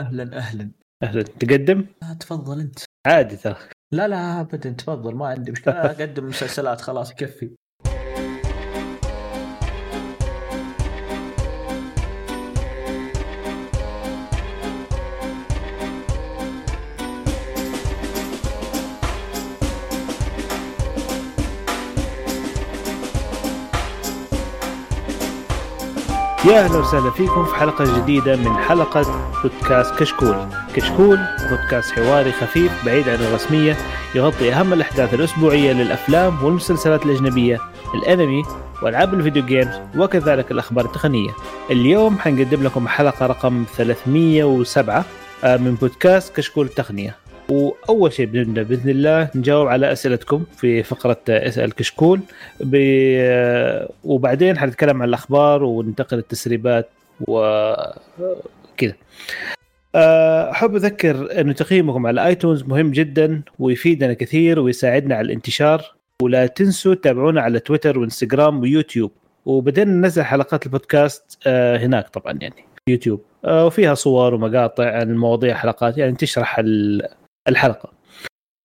أهلا أهلا. أهلا. تقدم؟ آه، تفضل أنت. عادي ترى. لا لا ابدا. تفضل ما عندي مشكلة. أقدم مسلسلات خلاص يكفي. يا أهلا وسهلا فيكم في حلقة جديدة من حلقة بودكاست كشكول. كشكول بودكاست حواري خفيف بعيد عن الرسمية يغطي أهم الأحداث الأسبوعية للأفلام والمسلسلات الأجنبية الأنمي وألعاب ال video games وكذلك الأخبار التقنية. اليوم حنقدم لكم حلقة رقم 307 آه، من بودكاست كشكول التقنيه وأول شيء بنبدا بإذن الله نجاوب على أسئلتكم في فقرة أسأل كشكول. وبعدين حنتكلم عن الأخبار وننتقل للتسريبات وكذا آه، أحب أذكر انه تقييمكم على آيتونز مهم جدا ويفيدنا كثير ويساعدنا على الانتشار. ولا تنسوا تتابعونا على تويتر وإنستغرام ويوتيوب. وبدينا ننزل حلقات البودكاست آه، هناك طبعا يعني يوتيوب. آه، وفيها صور ومقاطع عن مواضيع حلقات يعني تشرح الحلقة.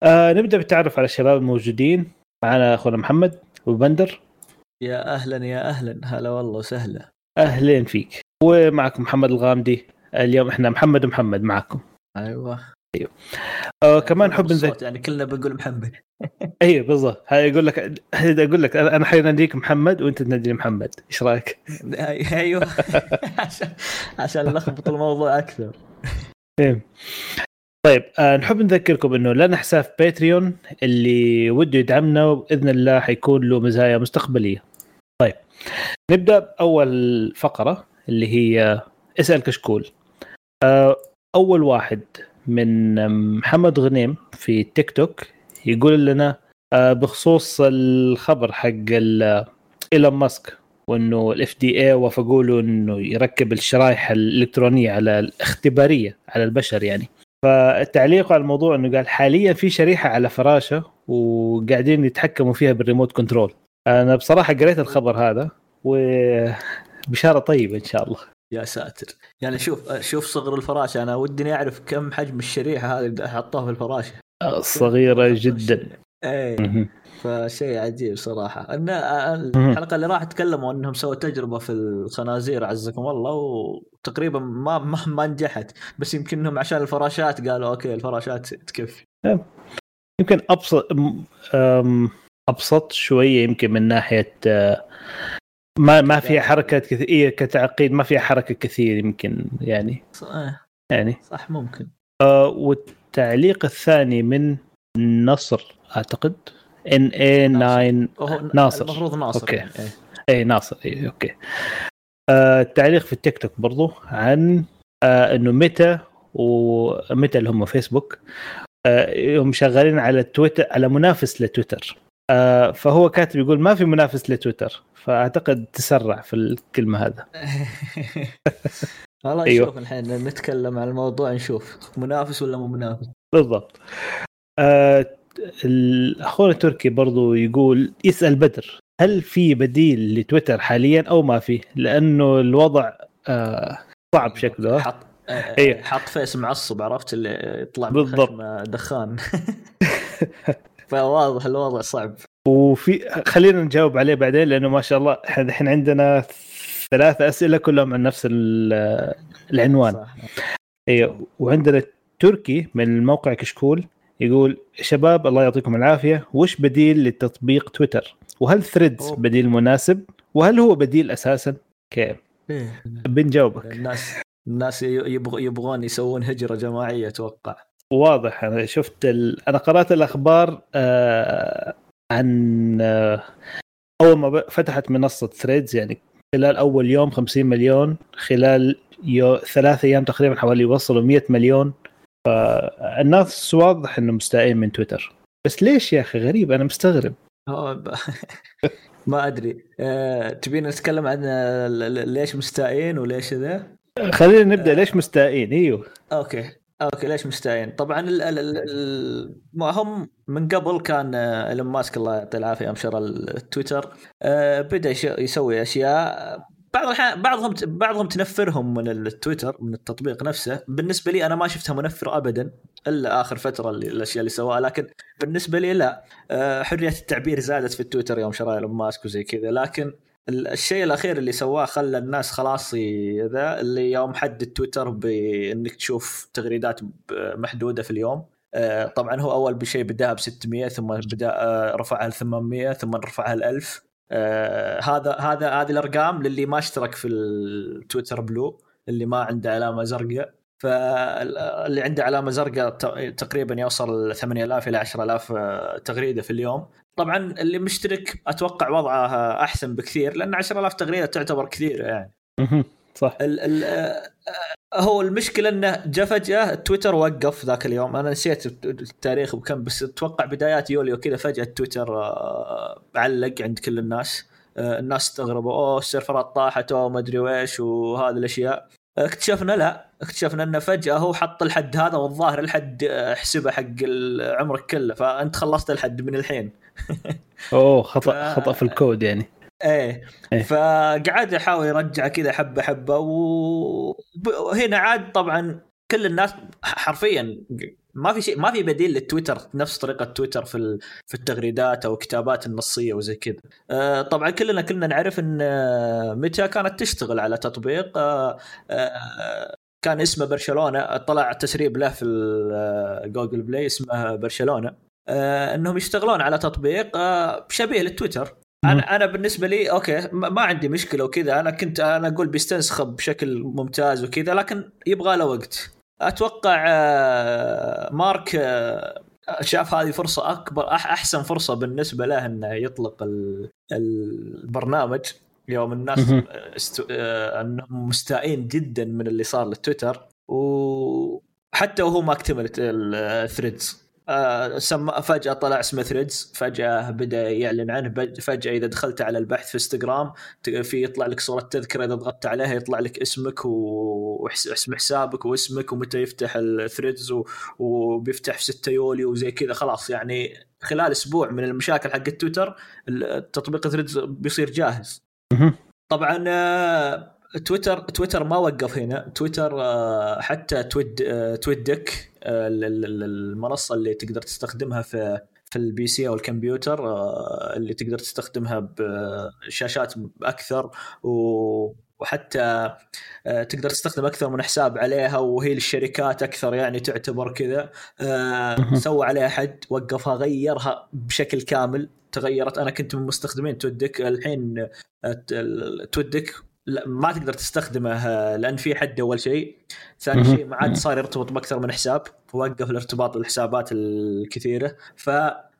آه نبدأ بالتعرف على الشباب الموجودين. معنا أخونا محمد وبندر يا أهلا يا أهلا. هلا والله وسهلا. أهلين فيك. ومعكم محمد الغامدي. اليوم إحنا محمد ومحمد معكم. أيوه. آه كمان بالصوت نذكر يعني كلنا بنقول محمد. أيوه بالضبط. هاي يقول لك أقول لك أنا حيناديك محمد وأنت تناديني محمد. إيش رأيك؟ أيوه. عشان عشان نلخبط الموضوع أكثر. إيه. طيب آه نحب نذكركم إنه لنا حساب Patreon اللي وده يدعمنا وبإذن الله حيكون له مزايا مستقبلية. طيب نبدأ باول فقرة اللي هي اسال كشكول. آه أول واحد من محمد غنيم في تيك توك يقول لنا آه بخصوص الخبر حق ال- إيلون ماسك وإنه ال FDA وافقوا له إنه يركب الشرائح الإلكترونية على الاختبارية على البشر يعني. فالتعليق على الموضوع إنه قال حاليا في شريحة على فراشه وقاعدين يتحكموا فيها بال remote control. أنا بصراحة قريت الخبر هذا وبشارة طيبة إن شاء الله. يا ساتر. يعني شوف شوف صغر الفراشه أنا ودي أعرف كم حجم الشريحة هذه اللي حطوها في الفراشه صغيرة جدا. إيه. فشيء عجيب صراحة. إن الحلقة اللي راح تكلموا إنهم سووا تجربة في الخنازير عزكم الله وتقريبا ما ما, ما نجحت. بس يمكن إنهم عشان الفراشات قالوا أوكي الفراشات تكفي. يمكن ابسط أبسط شوية يمكن من ناحية آه، ما ما فيها حركة كثير كتعقيد ما فيها حركة كثير يمكن يعني. ص- آه، يعني. صح ممكن. آه، والتعليق الثاني من نصر أعتقد. إن اي 9 وهو ناصر. المفروض ناصر أوكي. يعني. إيه. اي ناصر اي أوكي آه التعليق في التيك توك برضو عن آه إنه متى ومتى اللي هم فيسبوك آه هم شغالين على تويتر على منافس لتويتر آه فهو كاتب يقول ما في منافس لتويتر فأعتقد تسرع في الكلمة هذا والله أيوه. نشوف الحين نتكلم عن الموضوع نشوف منافس ولا مو منافس بالضبط آه ال- اخونا التركي برضو يقول يسال بدر هل في بديل لتويتر حاليا أو ما في؟ لأنه الوضع آه صعب شكله. حط آه، أيوه. حط face معصب عرفت؟ اللي يطلع بالضبط. دخان. فواضح الوضع صعب. وفي خلينا نجاوب عليه بعدين لأنه ما شاء الله إحنا الحين عندنا ثلاثة أسئلة كلهم عن نفس ال- العنوان. صح. أيوه وعندنا تركي من الموقع كشكول. يقول شباب الله يعطيكم العافية. وش بديل لتطبيق تويتر؟ وهل Threads. بديل مناسب؟ وهل هو بديل أساسا؟ كيف؟ إيه. بنجاوبك الناس الناس يبغ يبغون يسوون هجرة جماعية أتوقع. واضح. أنا شفت ال... أنا قرأت الأخبار آه عن آه أول ما ب- فتحت منصة Threads يعني خلال أول يوم 50 مليون خلال يو... ثلاث أيام تقريبا حوالي وصلوا 100 مليون فالناس واضح إنه مستائين من تويتر. بس ليش يا أخي؟ غريب أنا مستغرب. ما أدري. أه تبين نتكلم عن ليش مستائين وليش ذا؟ خلينا نبدأ ليش مستائين إيوه. OK. OK ليش مستائين؟ طبعا ال ال ال ال ما هم من قبل كان إيلون ماسك الله يعطيه العافية شرى التويتر آه، بدأ يسوي أشياء بعض الاحيان بعضهم بعضهم تنفرهم من التويتر من التطبيق نفسه. بالنسبة لي أنا ما شفتها منفرة ابدا إلا آخر فترة اللي الأشياء اللي سواها. لكن بالنسبة لي لا. آه، حرية التعبير زادت في التويتر يوم شرى إيلون ماسك وزي كذا. لكن الشيء الأخير اللي سواه خلى الناس خلاص ذا اللي يوم حد التويتر بإنك تشوف تغريدات محدودة في اليوم. آه، طبعا هو أول بشيء بدأها ب 600 ثم بدأ آه، رفعها ل 800 ثم رفعها ل 1000 آه، هذا هذا هذه الأرقام للي ما اشترك في ال Twitter Blue اللي ما عنده علامة زرقاء. فاللي عنده علامة زرقاء تقريبا يوصل 8000 إلى 10000 تغريدة في اليوم. طبعا اللي مشترك أتوقع وضعه أحسن بكثير لأن 10000 تغريدة تعتبر كثيره يعني. صح. ال ال هو المشكلة إنه جاء فجأة تويتر وقف ذاك اليوم. أنا نسيت التاريخ بكم بس أتوقع بدايات يوليو كذا فجأة تويتر آه، علق عند كل الناس. آه، الناس استغربوا أوه السيرفرات طاحت أوه ما أدري ويش وهذه الأشياء. اكتشفنا لا اكتشفنا إنه فجأة هو حط الحد هذا والظاهر الحد حسبه حق عمرك كله. فأنت خلصت الحد من الحين. أوه خطأ ف... خطأ في الكود يعني. إيه, إيه. فقعد يحاول يرجع كذا حبة حبة وهنا عاد طبعا كل الناس حرفيا ما في شيء ما في بديل للتويتر نفس طريقة تويتر في في التغريدات أو الكتابات النصية وزي كذا. آه، طبعا كلنا كنا نعرف إن آه، ميتا كانت تشتغل على تطبيق آه، كان اسمه برشلونة طلع تسريب له في جوجل بلاي اسمه برشلونة إنهم يشتغلون على تطبيق شبيه للتويتر أنا أنا بالنسبة لي OK ما عندي مشكلة وكذا. أنا كنت أنا أقول بيستنسخ بشكل ممتاز وكذا لكن يبغى له وقت. أتوقع آه، مارك آه، شاف هذه فرصة أكبر أحسن فرصة بالنسبة له إنه يطلق البرنامج. يوم الناس استو... آه، أنهم مستائين جدا من اللي صار للتويتر وحتى وهو ما اكتمل ال Threads فجأة طلع اسمه Threads فجأة بدأ يعلن عنه فجأة إذا دخلت على البحث في انستغرام في يطلع لك صورة تذكرة إذا ضغطت عليها يطلع لك اسمك واسم حسابك واسمك ومتى يفتح ال Threads وبيفتح في 6 يوليو وزي كذا خلاص يعني خلال أسبوع من المشاكل حق تويتر التطبيق Threads بيصير جاهز. طبعا آه، Twitter Twitter ما وقف هنا. تويتر آه، حتى Tweet TweetDeck آه، المنصة اللي تقدر تستخدمها في في ال PC أو الكمبيوتر آه، اللي تقدر تستخدمها بشاشات أكثر وحتى تقدر تستخدم أكثر من حساب عليها وهي للشركات أكثر يعني تعتبر كذا. سوى عليها حد وقفها غيرها بشكل كامل تغيرت. أنا كنت من مستخدمين تودك الحين تودك ما تقدر تستخدمه لأن في حد أول شيء ثاني شيء ما عاد صار يرتبط بأكثر من حساب وقف الارتباط بالحسابات الكثيرة ف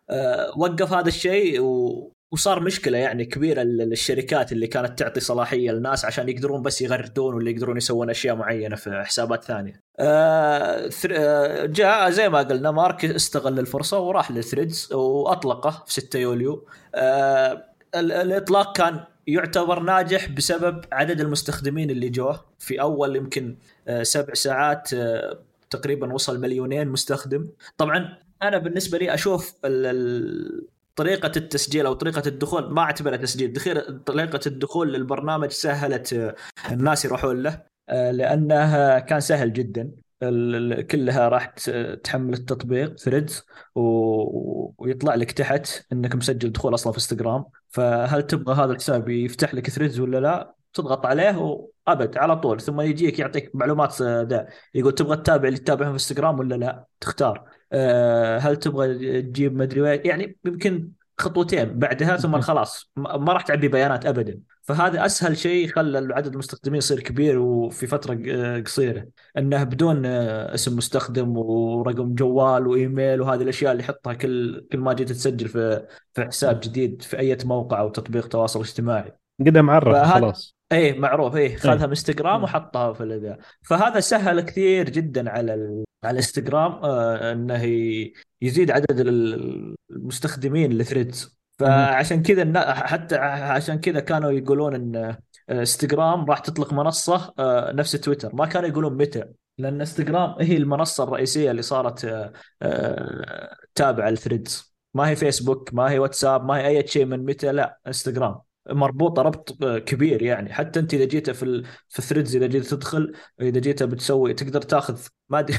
آه، وقف هذا الشيء و... وصار مشكلة يعني كبيرة للشركات اللي كانت تعطي صلاحية للناس عشان يقدرون بس يغردون ولا يقدرون يسوون أشياء معينة في حسابات ثانية. آه, آه، جاء زي ما قلنا مارك استغل الفرصة وراح للثريدز وأطلقه في 6 يوليو. آه الإطلاق كان يعتبر ناجح بسبب عدد المستخدمين اللي جوه. في أول يمكن آه، سبع ساعات آه، تقريبا وصل مليونين مستخدم. طبعا أنا بالنسبة لي أشوف طريقة التسجيل أو طريقة الدخول ما أعتبرها تسجيل. طريقة الدخول للبرنامج سهلت آه، الناس يروحون له لأنه كان سهل جدا. كلها راح تحمل التطبيق Threads ويطلع لك تحت إنك مسجل دخول أصلا في إنستغرام. فهل تبغى هذا الحساب يفتح لك Threads ولا لا؟ تضغط عليه وأبد على طول. ثم يجيك يعطيك معلومات ذا. يقول تبغى تتابع اللي تتابعهم في إنستغرام ولا لا؟ تختار. أه هل تبغى تجيب مدري وين؟ يعني يمكن خطوتين بعدها ثم خلاص ما راح تعبي بيانات ابدا. فهذا أسهل شيء خلى عدد المستخدمين يصير كبير وفي فترة قصيرة. إنه بدون آه، اسم مستخدم ورقم جوال وإيميل وهذه الأشياء اللي يحطها كل كل ما جيت تسجل في في حساب جديد في أي موقع أو تطبيق تواصل اجتماعي. قدم معرف خلاص. إيه معروف إيه خذها من انستغرام وحطها في الاداء فهذا سهل كثير جدا على ال... على الانستغرام آه إنه يزيد عدد المستخدمين لثريدز فعشان كذا حتى عشان كذا كانوا يقولون إن آه، انستغرام راح تطلق منصة آه، نفس تويتر ما كانوا يقولون متى لأن انستغرام هي المنصة الرئيسية اللي صارت آه، تابعة ل Threads ما هي فيسبوك ما هي واتساب ما هي أي شيء من متى لا انستغرام مربوطة ربط كبير يعني. حتى انت إذا جيت في ال... في ال Threads إذا جيت تدخل إذا جيت بتسوي تقدر تاخذ ما أدري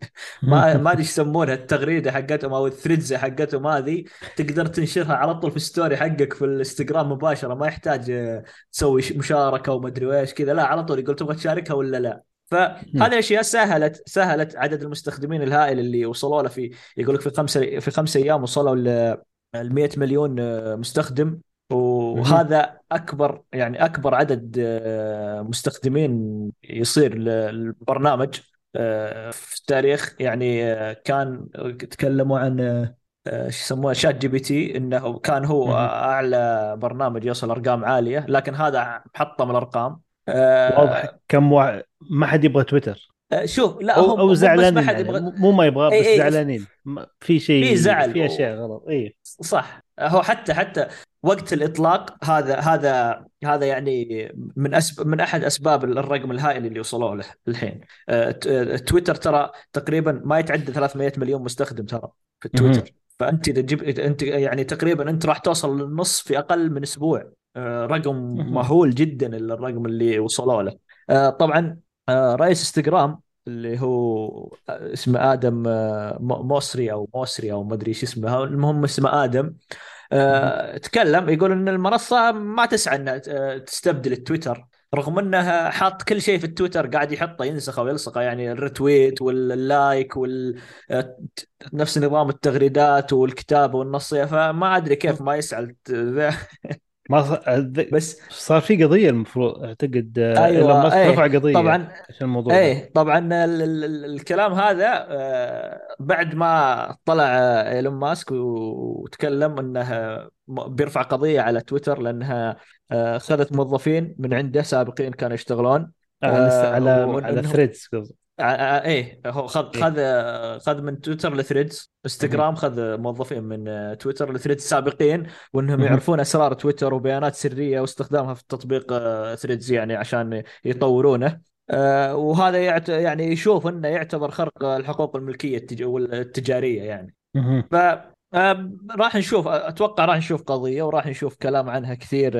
ما ما أدري يسمونها التغريدة حقتهم أو ال threads حقتهم هذه تقدر تنشرها على طول في ال story حقك في الإنستغرام مباشرة. ما يحتاج آه، تسوي مشاركة وما أدري إيش كذا. لا على طول يقول تبغى تشاركها ولا لا. فهذه الأشياء سهلت سهلت عدد المستخدمين الهائل اللي وصلوا له في يقول لك في خمسة في خمسة أيام وصلوا ل 100 مليون آه، مستخدم. وهذا أكبر يعني أكبر عدد آه، مستخدمين يصير للبرنامج آه، في التاريخ. يعني كان تكلموا عن إيش يسموه ChatGPT إنه كان هو أعلى برنامج يوصل أرقام عالية لكن هذا محطم الأرقام. واضح. كم واحد؟ ما حد يبغى تويتر. آه، شوف لا أو, أو زعلانين ما حد يبغى يعني مو ما يبغى بس إيه زعلانين. في شيء في زعل. في أشياء غلط. اي صح. هو حتى حتى وقت الإطلاق هذا هذا هذا يعني من أسب من أحد أسباب الرقم الهائل اللي وصلوا له الحين آه، آه، تويتر ترى تقريبا ما يتعدى 300 مليون مستخدم ترى في تويتر. فأنت إذا جبت أنت يعني تقريبا أنت راح توصل للنص في أقل من أسبوع. رقم مهول جدا الرقم اللي وصلوا له. طبعا رئيس إنستغرام اللي هو اسمه آدم آه، Mosseri أو Mosseri أو ما أدري إيش اسمه المهم اسمه آدم. تكلم يقول إن المنصة ما تسعى إنها تستبدل التويتر رغم انه حاط كل شيء في التويتر قاعد يحطه ينسخه ويلصقه يعني ال retweet وال like وال آه، نفس نظام التغريدات والكتابة والنصية فما أدري كيف ما يسعى ما صار بس صار في قضية المفروض أعتقد آه، أيوه إيه رفع قضية طبعا عشان الموضوع إيه طبعا ال ال الكلام هذا آه، بعد ما طلع إيلون ماسك وتكلم إنه بيرفع قضية على تويتر لأنها آه، أخذت موظفين من عنده سابقين كانوا يشتغلون على على Threads آه، آه، إيه هو خذ إيه. خذ خذ من Twitter ل Threads إنستغرام خذ موظفين من آه، Twitter ل Threads سابقين وإنهم يعرفون أسرار تويتر وبيانات سرية واستخدامها في التطبيق Threads يعني عشان يطورونه. وهذا يعني يشوف إنه يعتبر خرق الحقوق الملكية التجاريه يعني. ف راح نشوف أتوقع راح نشوف قضية وراح نشوف كلام عنها كثير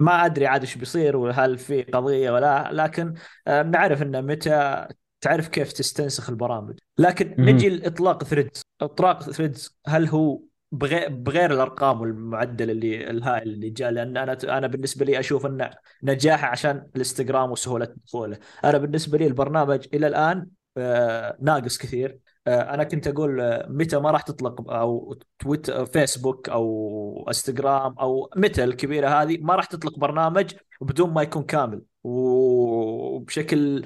ما أدري عاد إيش بيصير وهل في قضية ولا لكن آه، نعرف إنه متى تعرف كيف تستنسخ البرامج. لكن نجي لإطلاق Threads. إطلاق Threads هل هو بغير بغير الأرقام والمعدل اللي الهائل اللي جاء؟ لأن أنا أنا بالنسبة لي أشوف إنه نجاح عشان الإنستغرام وسهولة دخوله أنا بالنسبة لي البرنامج إلى الآن آه، ناقص كثير. أنا كنت أقول آه، متى ما راح تطلق أو تويتر فيسبوك أو إنستغرام أو متى الكبيرة هذه ما راح تطلق برنامج بدون ما يكون كامل وبشكل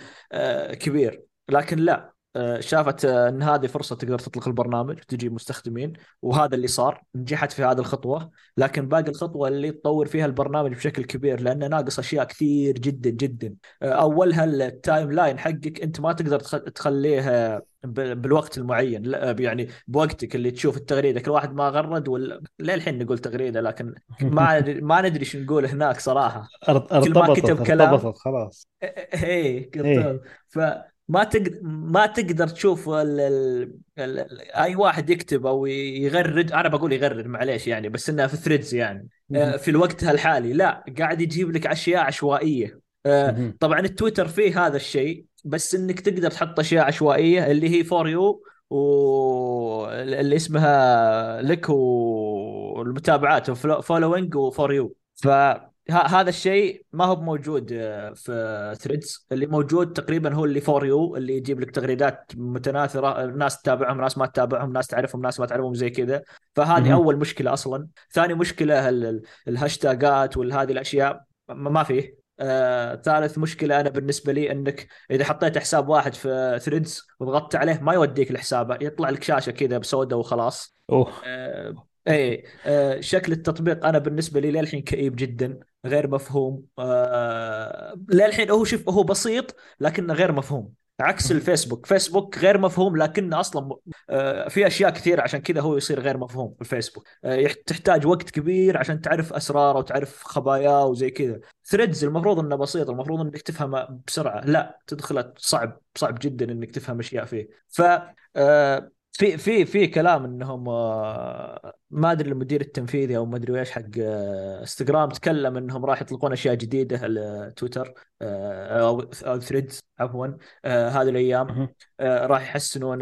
كبير. لكن لا. آه، شافت آه، إن هذه فرصة تقدر تطلق البرنامج وتجي مستخدمين وهذا اللي صار نجحت في هذه الخطوة. لكن باقي الخطوة اللي تطور فيها البرنامج بشكل كبير لأنه ناقص أشياء كثير جدا جدا. آه، أولها ال timeline حقك أنت ما تقدر تخليه بالوقت المعين. يعني بوقتك اللي تشوف التغريدة كل واحد ما غرد ولا للحين نقول تغريدة لكن ما ما ندري إيش نقول هناك صراحة. كل ما كتب كلام خلاص. إيه, إيه. ف ما تقدر ما تقدر تشوف ال... ال... ال... أي واحد يكتب أو يغرد أنا بقول يغرد معليش يعني بس إنها في Threads يعني. آه، في الوقت الحالي لا قاعد يجيب لك أشياء عشوائية. آه، طبعا التويتر فيه هذا الشيء بس إنك تقدر تحط أشياء عشوائية اللي هي For You واللي اسمها لك والمتابعات Following و For You ف هذا الشيء ما هو موجود آه، في Threads اللي موجود تقريبا هو اللي For You اللي يجيب لك تغريدات متناثرة ناس تتابعهم ناس ما تتابعهم ناس تعرفهم ناس ما تعرفهم زي كذا. فهذه أول مشكلة أصلا. ثاني مشكلة الهاشتاجات وهذه الأشياء ما فيه آه، ثالث مشكلة أنا بالنسبة لي إنك إذا حطيت حساب واحد في Threads وضغطت عليه ما يوديك لحسابه يطلع لك شاشة كذا بسوداء وخلاص. أوه. آه إيه آه شكل التطبيق أنا بالنسبة لي للحين كئيب جدا غير مفهوم. آه للحين هو شوف هو بسيط لكنه غير مفهوم. عكس الفيسبوك فيسبوك غير مفهوم لكنه أصلا آه في أشياء كثير عشان كذا هو يصير غير مفهوم الفيسبوك. آه تحتاج وقت كبير عشان تعرف أسراره وتعرف خباياه وزي كذا. ثريدز المفروض إنه بسيط المفروض إنك تفهمه بسرعة. لا تدخله صعب صعب جدا إنك تفهم أشياء فيه. ف آه في في في كلام انهم آه، ما ادري المدير التنفيذي أو ما ادري إيش حق آه، انستغرام تكلم انهم راح يطلقون اشياء جديدة على تويتر آه، أو أو ثريدز عفوا هذه الأيام. راح يحسنون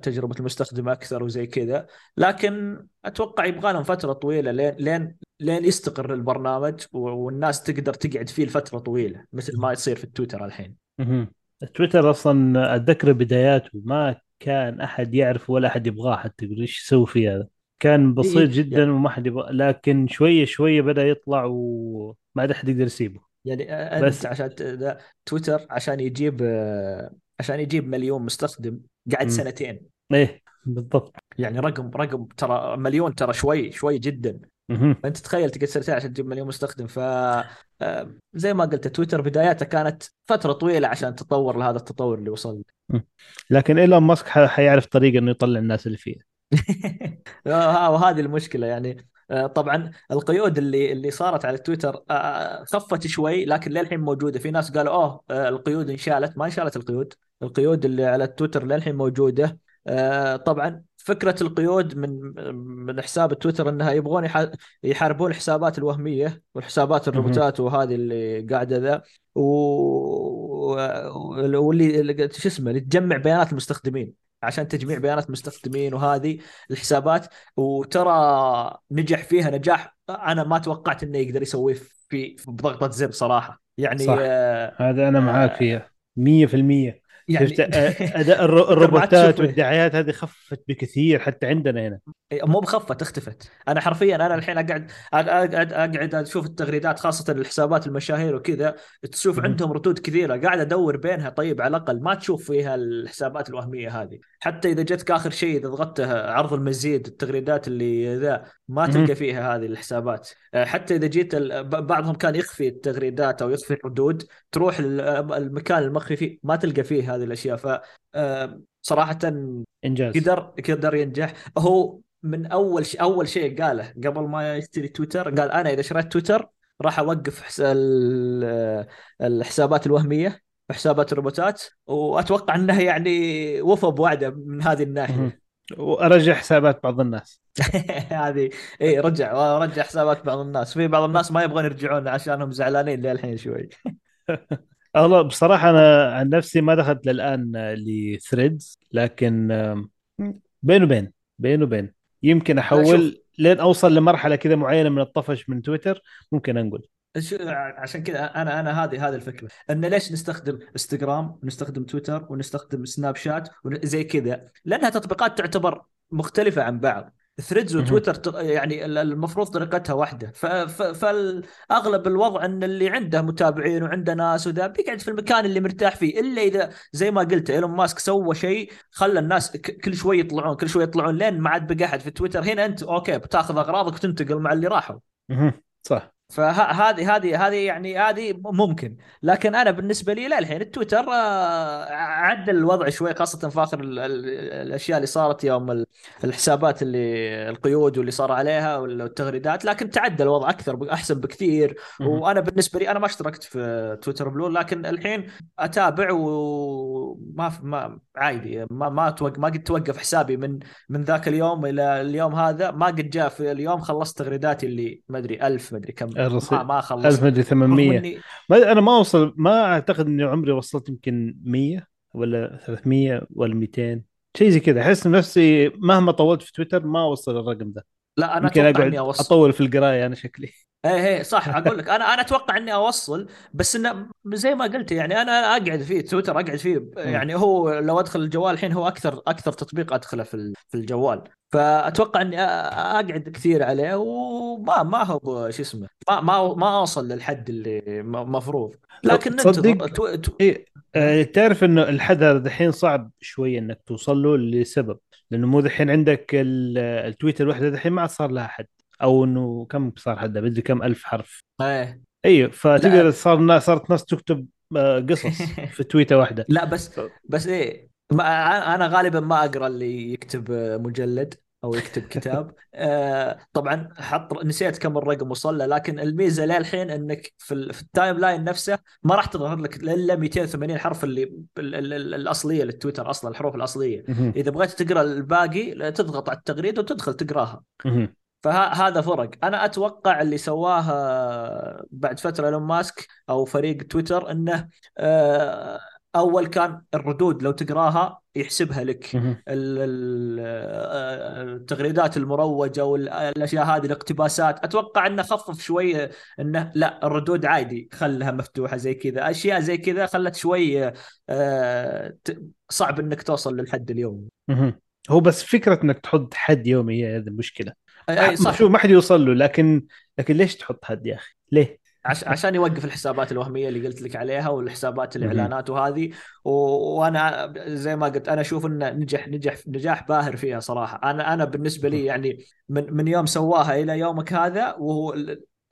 تجربة المستخدم أكثر وزي كذا لكن أتوقع يبغى لهم فترة طويلة لين لين لين يستقر البرنامج والناس تقدر تقعد فيه لفترة طويلة مثل ما يصير في التويتر الحين. تويتر أصلا أتذكر بداياته ما كان أحد يعرف ولا أحد يبغاه حتى يقول إيش يسوي في هذا كان بسيط إيه جدا يعني وما حد يبغى لكن شوية شوية بدأ يطلع وما عاد أحد يقدر يسيبه يعني بس أنت عشان ت- ذا- تويتر عشان يجيب عشان يجيب مليون مستخدم قعد. سنتين إيه بالضبط يعني رقم رقم ترى مليون ترى شوي شوي جدا. فانت تخيل تقعد سنتين عشان تجيب مليون مستخدم ف آه، زي ما قلت تويتر بداياتها كانت فترة طويلة عشان تطور لهذا التطور اللي وصل. لكن إيلون ماسك حيعرف طريقة إنه يطلع الناس اللي فيه. آه، وهذه المشكلة يعني. آه، طبعا القيود اللي اللي صارت على تويتر خفت شوي لكن للحين موجودة. في ناس قالوا أوه القيود انشالت. ما انشالت القيود. القيود اللي على تويتر للحين موجودة. طبعا فكرة القيود من من حساب تويتر إنها يبغون يح- يحاربون الحسابات الوهمية والحسابات. الروبوتات وهذه اللي قاعدة ذا و- واللي اللي- شو اسمه اللي تجمع بيانات المستخدمين عشان تجميع بيانات المستخدمين وهذه الحسابات وترى نجح فيها نجاح. أنا ما توقعت إنه يقدر يسويه في بضغطة زر صراحة. يعني صح. آه هذا أنا معاك آه فيها. 100% يعني آه، أداء الروبوتات والدعايات هذه خفت بكثير حتى عندنا هنا. مو بخفت اختفت. أنا حرفيا أنا الحين أقعد أقعد أقعد أشوف التغريدات خاصة الحسابات المشاهير وكذا. تشوف. عندهم ردود كثيرة. قاعد أدور بينها طيب على الأقل ما تشوف فيها الحسابات الوهمية هذه. حتى إذا جتك آخر شيء إذا ضغطت عرض المزيد التغريدات اللي ذا ما. تلقى فيها هذه الحسابات. أه، حتى إذا جيت بعضهم كان يخفي التغريدات أو يخفي الردود. تروح ال- المكان المخفي فيه ما تلقى فيه هذه الأشياء. ف أه، صراحة إنجاز. قدر قدر ينجح. هو من أول شيء أول شيء قاله قبل ما يشتري تويتر قال أنا إذا شريت تويتر راح أوقف حس... ال- الحسابات الوهمية وحسابات الروبوتات وأتوقع إنه يعني وفى بوعده من هذه. الناحية. وأرجع حسابات بعض الناس. هذه إي رجع رجع حسابات بعض الناس. في بعض الناس ما يبغون يرجعون عشانهم زعلانين للحين شوي. والله بصراحة أنا عن نفسي ما دخلت للآن لثريدز لكن بين وبين بين وبين. يمكن أحول لين أوصل لمرحلة كذا معينة من الطفش من تويتر ممكن أنقل. شو- عشان كذا أنا أنا هذه هذه الفكرة. أن ليش نستخدم إنستغرام ونستخدم تويتر ونستخدم سناب شات زي كذا؟ لأنها تطبيقات تعتبر مختلفة عن بعض. ثريدز. وتويتر يعني ال- المفروض طريقتها واحدة. فالأغلب الوضع إن اللي عنده متابعين وعنده ناس وذا بيقعد في المكان اللي مرتاح فيه. إلا إذا زي ما قلت إيلون ماسك سوى شيء خلى الناس كل شوي يطلعون كل شوي يطلعون. لين ما عاد بقى أحد في تويتر هنا أنت okay بتاخذ أغراضك وتنتقل مع اللي راحوا. صح. فهذه هذه هذه يعني هذه ممكن. لكن أنا بالنسبة لي لا الحين التويتر آه، عدل الوضع شوي خاصة في اخر ال- ال- الأشياء اللي صارت يوم ال- الحسابات اللي القيود واللي صار عليها والتغريدات. لكن تعدل الوضع أكثر أحسن بكثير. وأنا بالنسبة لي أنا ما اشتركت في تويتر بلو لكن الحين أتابع وما ما عادي. ما ما توقف ما قد توقف حسابي من من ذاك اليوم إلى اليوم هذا. ما قد جاء في اليوم خلصت تغريداتي اللي ما أدري 1000 ما أدري كم. الرصيد. ما ما 1000 خلصت مدري رغم 800 اني ما أنا ما أوصل ما أعتقد إني عمري وصلت يمكن 100 ولا 300 ولا 200 شيء زي كذا. أحس نفسي مهما طولت في تويتر ما أوصل الرقم ده. لا أنا أتوقع إني أوصل. أطول في القراية أنا شكلي. إيه إيه صح أقول لك. أنا أنا أتوقع إني أوصل بس إنه زي ما قلت يعني أنا أقعد فيه تويتر أقعد فيه. يعني هو لو أدخل الجوال الحين هو أكثر أكثر تطبيق أدخله في في الجوال. فأتوقع إني أقعد كثير عليه وما ما هو شو اسمه ما ما ما أوصل للحد اللي مفروض. لكن تصدق تو... تو... إيه آه، تعرف إنه الحد هذا دحين صعب شوية إنك توصل له لسبب. لأنه مو دحين عندك ال- التويتة الوحده دحين ما عاد صار لها حد. أو إنه كم صار حدها بدري كم ألف حرف. إيه. أيوه فتقدر صار صارت ناس تكتب آه، قصص في تويتة واحدة. لا بس بس إيه ما أنا غالبا ما أقرأ اللي يكتب مجلد أو يكتب كتاب. آه طبعا حط نسيت كم الرقم وصل له لكن الميزة للحين إنك في, ال... في ال timeline نفسه ما راح تظهر لك إلا 280 حرف اللي ال... ال... ال... الأصلية للتويتر أصلا الحروف الأصلية. إذا بغيت تقرأ الباقي تضغط على التغريده وتدخل تقراها. فهذا فرق. أنا أتوقع اللي سواه بعد فترة لون ماسك أو فريق تويتر إنه آه أول كان الردود لو تقراها يحسبها لك. التغريدات المروجة والاشياء هذه الاقتباسات. أتوقع إنه خفف شوي إنه لا الردود عادي خلها مفتوحة زي كذا. أشياء زي كذا خلت شوي آه، صعب إنك توصل للحد اليومي. هو بس فكرة إنك تحط حد يومي هي هذه المشكلة. اي صح. شو ما حد يوصل له لكن لكن ليش تحط حد يا أخي؟ ليه؟ عشان يوقف الحسابات الوهمية اللي قلت لك عليها والحسابات الإعلانات وهذه. و... وأنا زي ما قلت أنا أشوف إنه نجح نجح نجاح باهر فيها صراحة. أنا أنا بالنسبة لي يعني من من يوم سواها إلى يومك هذا وهو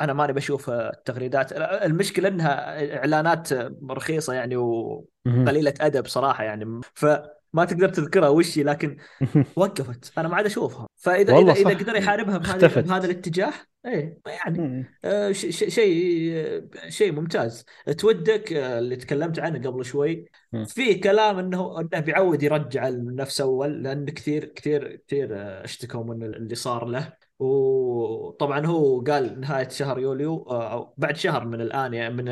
أنا ماني بشوف التغريدات. المشكلة إنها إعلانات رخيصة يعني وقليلة أدب صراحة يعني. ف ما تقدر تذكرها وش لكن وقفت. أنا ما عاد أشوفها. فإذا اذا إذا قدر يحاربها بهذا بهذا الاتجاه إيه يعني آه شيء شيء شيء ممتاز. تودك آه اللي تكلمت عنه قبل شوي في كلام إنه إنه بيعود يرجع نفس أول لأن كثير كثير كثير آه، اشتكوا من اللي صار له. وطبعا هو قال نهاية شهر يوليو آه، أو بعد شهر من الآن يعني من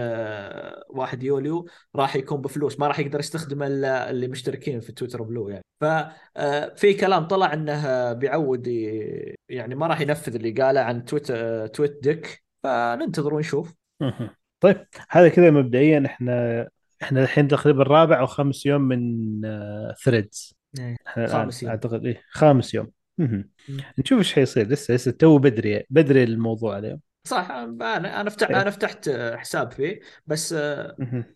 1 آه، يوليو راح يكون بفلوس ما راح يقدر يستخدم اللي مشتركين في تويتر بلو يعني. ففي آه، كلام طلع إنه بيعود يعني ما راح ينفذ اللي قاله عن Tweet TweetDeck. فننتظر ونشوف. طيب هذا كذا مبدئيا. إحنا إحنا الحين تقريبا رابع أو خامس يوم من ثريدز إيه، خامس يوم. أعتقد إيه خامس يوم. نشوف إيش حيصير. لسه لسه تو بدري بدري الموضوع اليوم. صح أنا أنا فتحت أنا فتحت حساب فيه بس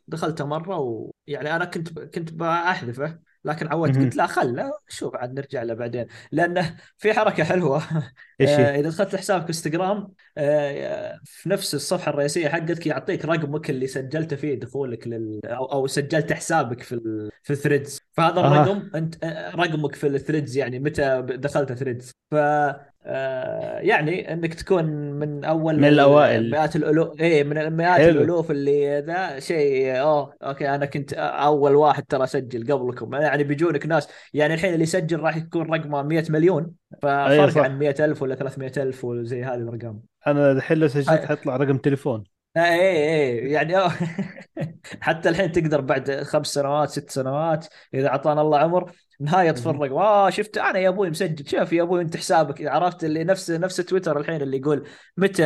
دخلته مرة ويعني أنا كنت كنت بحذفه لكن عودت قلت لا خله شوف عاد نرجع له بعدين. لأنه في حركة حلوة. آه إذا دخلت حسابك إنستغرام آه في نفس الصفحة الرئيسية حقتك يعطيك رقمك اللي سجلته فيه دخولك لل أو, أو سجلت حسابك في ال... في الثريدز. فهذا الرقم آه. انت رقمك في الثريدز يعني متى دخلت ثريدز. ف يعني انك تكون من أول من الأوائل. مئات الالوف اي من المئات حلو. الألوف اللي ذا شيء أوه okay أنا كنت أول واحد ترى أسجل قبلكم. يعني بيجونك ناس يعني الحين اللي يسجل راح يكون رقمه 100 مليون ففرق عن 100000 ولا 300000 وزي هذه الأرقام. أنا الحين لو سجلت حيطلع رقم تليفون. اي اي إيه، يعني حتى الحين تقدر بعد خمس سنوات ست سنوات إذا أعطانا الله عمر نهاية تفرق. آه شفت أنا يا أبوي مسجل. شوف يا أبوي أنت حسابك. عرفت اللي نفس نفس تويتر الحين اللي يقول متى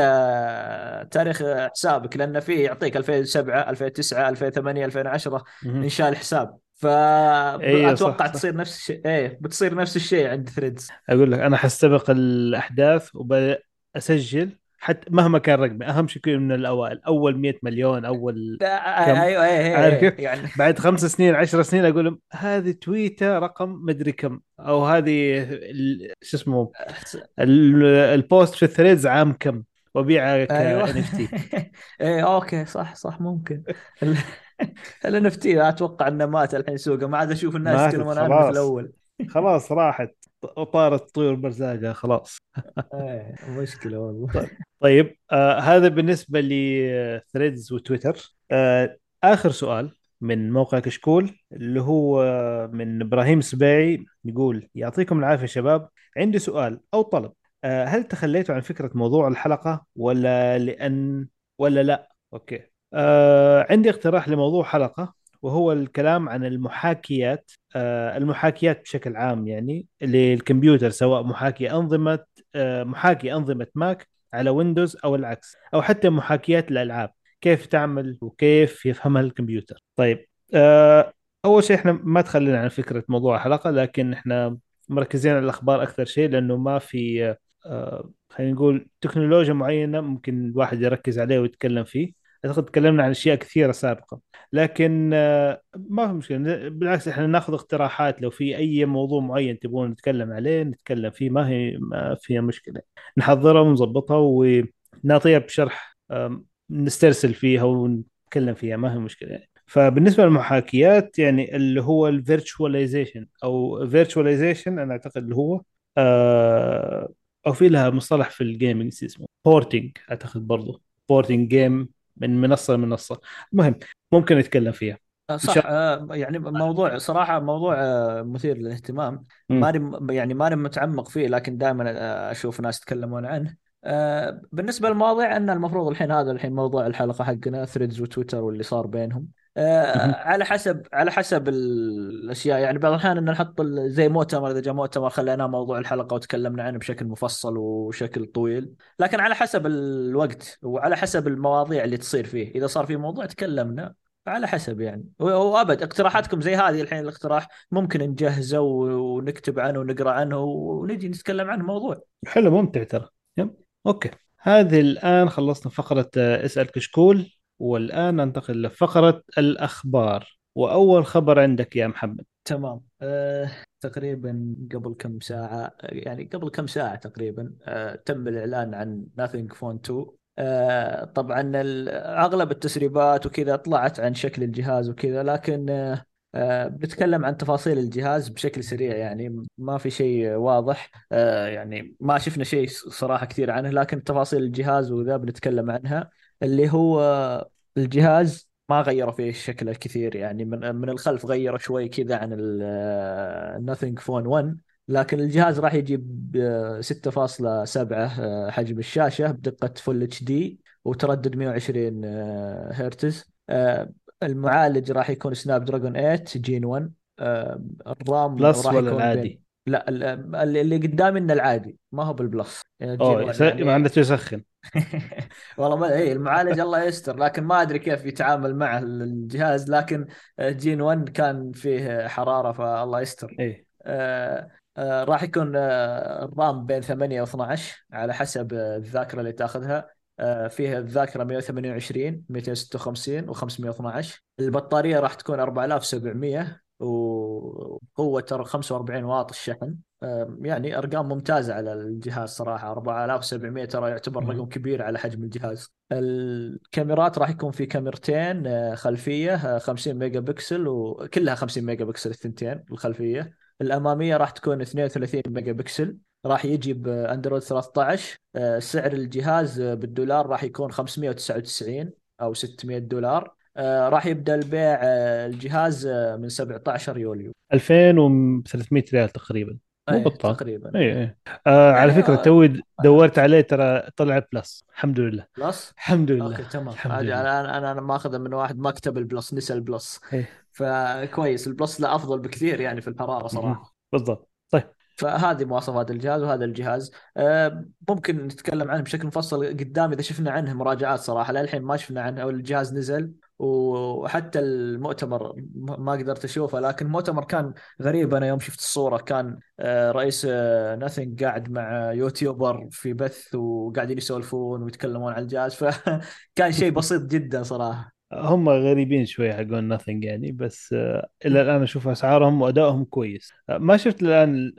تاريخ حسابك؟ لأنه فيه يعطيك 2007 2009 2008 2010 إنشاء الحساب. فاتوقع أيوة تصير نفس الشيء إيه بتصير نفس الشيء عند ثريدز أقول لك أنا حستبق الأحداث وبسجل حتى مهما كان رقمي أهم شيء يكون من الأوائل. أول 100 مليون أول كم؟ أيوه أيوه عارف كيف؟ يعني. بعد خمس سنين عشر سنين أقول لهم هذه تويته رقم مدري كم. أو هذه شو اسمه ال post في الثريدز عام كم؟ وابيعها ك NFT إيه okay صح صح ممكن. ال NFT أتوقع إنه مات الحين سوقه ما عاد أشوف الناس يتكلمون عنه في الأول. خلاص راحت. وطارت طيور بارزاقها خلاص. إيه مشكلة والله. طيب, طيب آه هذا بالنسبة لثريدز وتويتر آه آخر سؤال من موقع كشكول اللي هو من إبراهيم سباعي يقول يعطيكم العافية شباب عندي سؤال أو طلب. آه هل تخليتوا عن فكرة موضوع الحلقة ولا لأن ولا لا؟ okay. آه عندي اقتراح لموضوع حلقة وهو الكلام عن المحاكيات المحاكيات بشكل عام يعني للكمبيوتر سواء محاكي أنظمة آه، محاكي أنظمة ماك على ويندوز أو العكس أو حتى محاكيات الألعاب كيف تعمل وكيف يفهمها الكمبيوتر. طيب آه، أول شيء إحنا ما تخلينا عن فكرة موضوع الحلقة لكن إحنا مركزين على الأخبار أكثر شيء لأنه ما في خلينا نقول تكنولوجيا معينة ممكن الواحد يركز عليه ويتكلم فيه. أعتقد تكلمنا عن أشياء كثيرة سابقه لكن آه، ما في مشكلة. بالعكس إحنا ناخذ اقتراحات. لو في أي موضوع معين تبغون نتكلم عليه نتكلم فيه. ما هي ما فيها مشكلة. نحضرها ونظبطها ونعطيها بشرح نسترسل فيها ونتكلم فيها. ما هي مشكلة يعني. فبالنسبة للمحاكيات يعني اللي هو ال virtualization أو virtualization أنا أعتقد اللي هو آه أو في لها مصطلح في ال gaming اسمه porting أعتقد برضو. porting game من منصة لمنصة. المهم ممكن نتكلم فيها. آه، إن شاء صح آه، يعني موضوع صراحة موضوع آه، مثير للاهتمام. ماني يعني ماني متعمق فيه لكن دائما أشوف ناس يتكلمون عنه. بالنسبة للمواضيع أن المفروض الحين هذا الحين موضوع الحلقة حقنا ثريدز وتويتر واللي صار بينهم. على حسب على حسب الأشياء. يعني بعض الأحيان ان نحط زي مؤتمر إذا جاء مؤتمر خليناه موضوع الحلقة وتكلمنا عنه بشكل مفصل وشكل طويل. لكن على حسب الوقت وعلى حسب المواضيع اللي تصير فيه. إذا صار في موضوع تكلمنا على حسب يعني. وأبد اقتراحاتكم زي هذه الحين الاقتراح ممكن نجهزه ونكتب عنه ونقرأ عنه ونجي نتكلم عنه موضوع. حلو ممتع ترى. أوكي. هذه الآن خلصنا فقرة آه، اسال كشكول والآن ننتقل لفقرة الأخبار. وأول خبر عندك يا محمد. تمام. أه تقريبا قبل كم ساعة يعني قبل كم ساعة تقريبا أه تم الإعلان عن Nothing Phone 2 آه، طبعا أغلب التسريبات وكذا طلعت عن شكل الجهاز وكذا لكن آه، آه، بنتكلم عن تفاصيل الجهاز بشكل سريع يعني ما في شيء واضح. يعني ما شفنا شيء صراحة كثير عنه لكن تفاصيل الجهاز وذا بنتكلم عنها. اللي هو الجهاز ما غيروا فيه الشكل الكثير يعني من من الخلف غيروا شوي كذا عن ال Nothing Phone 1 لكن الجهاز راح يجي ب 6.7 حجم الشاشة بدقة Full HD وتردد 120 آه، هرتز. آه، المعالج راح يكون Snapdragon 8 Gen 1 آه، ال RAM plus ولا العادي؟ بين... لا اللي قدامي إنه العادي ما هو بال plus. oh yes... يعني... ما عنده يسخن. والله ما اي المعالج الله يستر لكن ما أدري كيف يتعامل مع الجهاز لكن Gen 1 كان فيه حرارة فالله يستر. إيه. آه آه، راح يكون آه، ال RAM بين 8 و 12 على حسب الذاكرة اللي تأخذها. آه، فيها الذاكرة 128 256 و512 البطارية راح تكون 4700 وقوة 45 واط الشحن. يعني أرقام ممتازة على الجهاز صراحة. 4700 ترى يعتبر رقم كبير على حجم الجهاز. الكاميرات راح يكون في كاميرتين خلفية 50 ميجا بكسل وكلها 50 ميجا بكسل الثنتين الخلفيه الأمامية راح تكون 32 ميجا بكسل. راح يجي ب Android 13 آه، سعر الجهاز بالدولار راح يكون 599 أو 600 دولار. راح يبدأ البيع آه، الجهاز من 17 يوليو. 2300 ريال تقريبا. مو أيه بطال. تقريبا. اي اي آه على فكرة توي دورت عليه ترى طلع plus. الحمد لله. plus؟ الحمد لله. أوكي تمام. أنا أنا أنا ماخذه من واحد ما كتب ال plus نسى ال plus. إيه. فكويس ال plus لا أفضل بكثير يعني في الحرارة صراحة. بالضبط. طيب. فهذه مواصفات الجهاز وهذا الجهاز. آه، ممكن نتكلم عنه بشكل مفصل قدام إذا شفنا عنه مراجعات صراحة. للحين ما شفنا عنه أو الجهاز نزل. وحتى المؤتمر ما قدرت أشوفه لكن المؤتمر كان غريب. أنا يوم شفت الصورة كان آه، رئيس ناثينج قاعد مع يوتيوبر في بث وقاعدين يسولفون ويتكلمون عن الجهاز. فكان شيء بسيط جدا صراحة. هم غريبين شوي حقون ناثينج يعني بس آه، إلى الآن أشوف أسعارهم وأدائهم كويس. آه، ما شفت الآن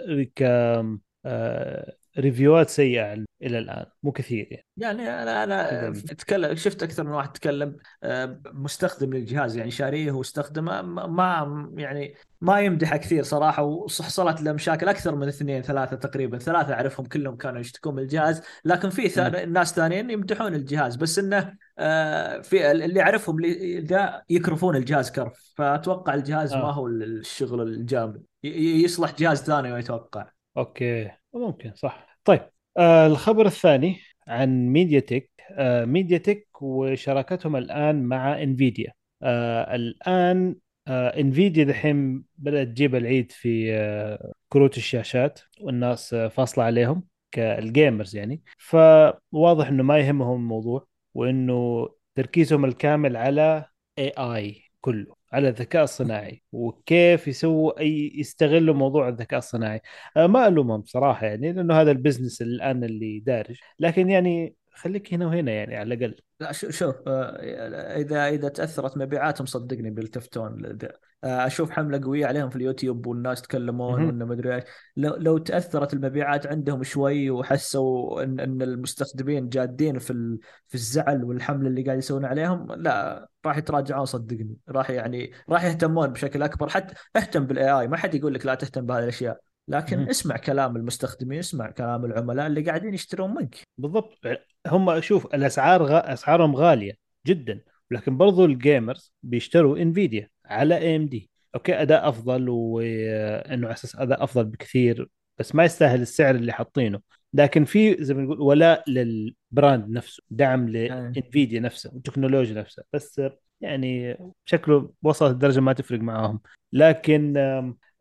ريفيوات سيئة إلى الآن مو كثير يعني. يعني أنا أنا اتكلم شفت أكثر من واحد تكلم آه، مستخدم للجهاز يعني شاريه واستخدمه ما يعني ما يمدحه كثير صراحة وحصلت له مشاكل أكثر من اثنين ثلاثة تقريبا ثلاثة أعرفهم كلهم كانوا يشتكون من الجهاز لكن في ناس ثانيين يمدحون الجهاز بس إنه آه، في اللي أعرفهم ذا يكرفون الجهاز كرف فأتوقع الجهاز آه. ما هو الشغل الجامد يصلح جهاز ثاني أتوقع أوكي. ممكن صح. طيب آه الخبر الثاني عن MediaTek آه MediaTek وشراكتهم الآن مع Nvidia آه الآن آه Nvidia دحين بدأت تجيب العيد في آه كروت الشاشات والناس آه فاصلة عليهم كال gamers يعني. فواضح إنه ما يهمهم الموضوع وإنه تركيزهم الكامل على AI كله. على الذكاء الصناعي وكيف يسووا أي يستغلوا موضوع الذكاء الصناعي. آه، ما ألومهم بصراحه يعني لأنه هذا ال business الآن اللي دارج. لكن يعني خليك هنا وهنا يعني على الأقل. لا شوف آه، إذا إذا تأثرت مبيعاتهم صدقني بيلتفتون آه، أشوف حملة قوية عليهم في اليوتيوب والناس يتكلمون وانه مدري إيش. لو, لو تأثرت المبيعات عندهم شوي وحسوا إن إن المستخدمين جادين في في الزعل والحملة اللي قاعد يسوون عليهم لا راح يتراجعون صدقني. راح يعني راح يهتمون بشكل أكبر. حتى اهتم بال AI ما حد يقول لك لا تهتم بهذه الأشياء. لكن مهم. اسمع كلام المستخدمين اسمع كلام العملاء اللي قاعدين يشترون منك. بالضبط. هم شوف الأسعار غ... أسعارهم غالية جدا لكن برضو ال gamers بيشتروا Nvidia على AMD okay أداء أفضل وانه على أساس أداء أفضل بكثير بس ما يستاهل السعر اللي حاطينه. لكن في زي ما نقول ولاء لل brand نفسه دعم. ل Nvidia نفسه والتكنولوجيا نفسها. بس يعني شكله وصلت الدرجة ما تفرق معاهم. لكن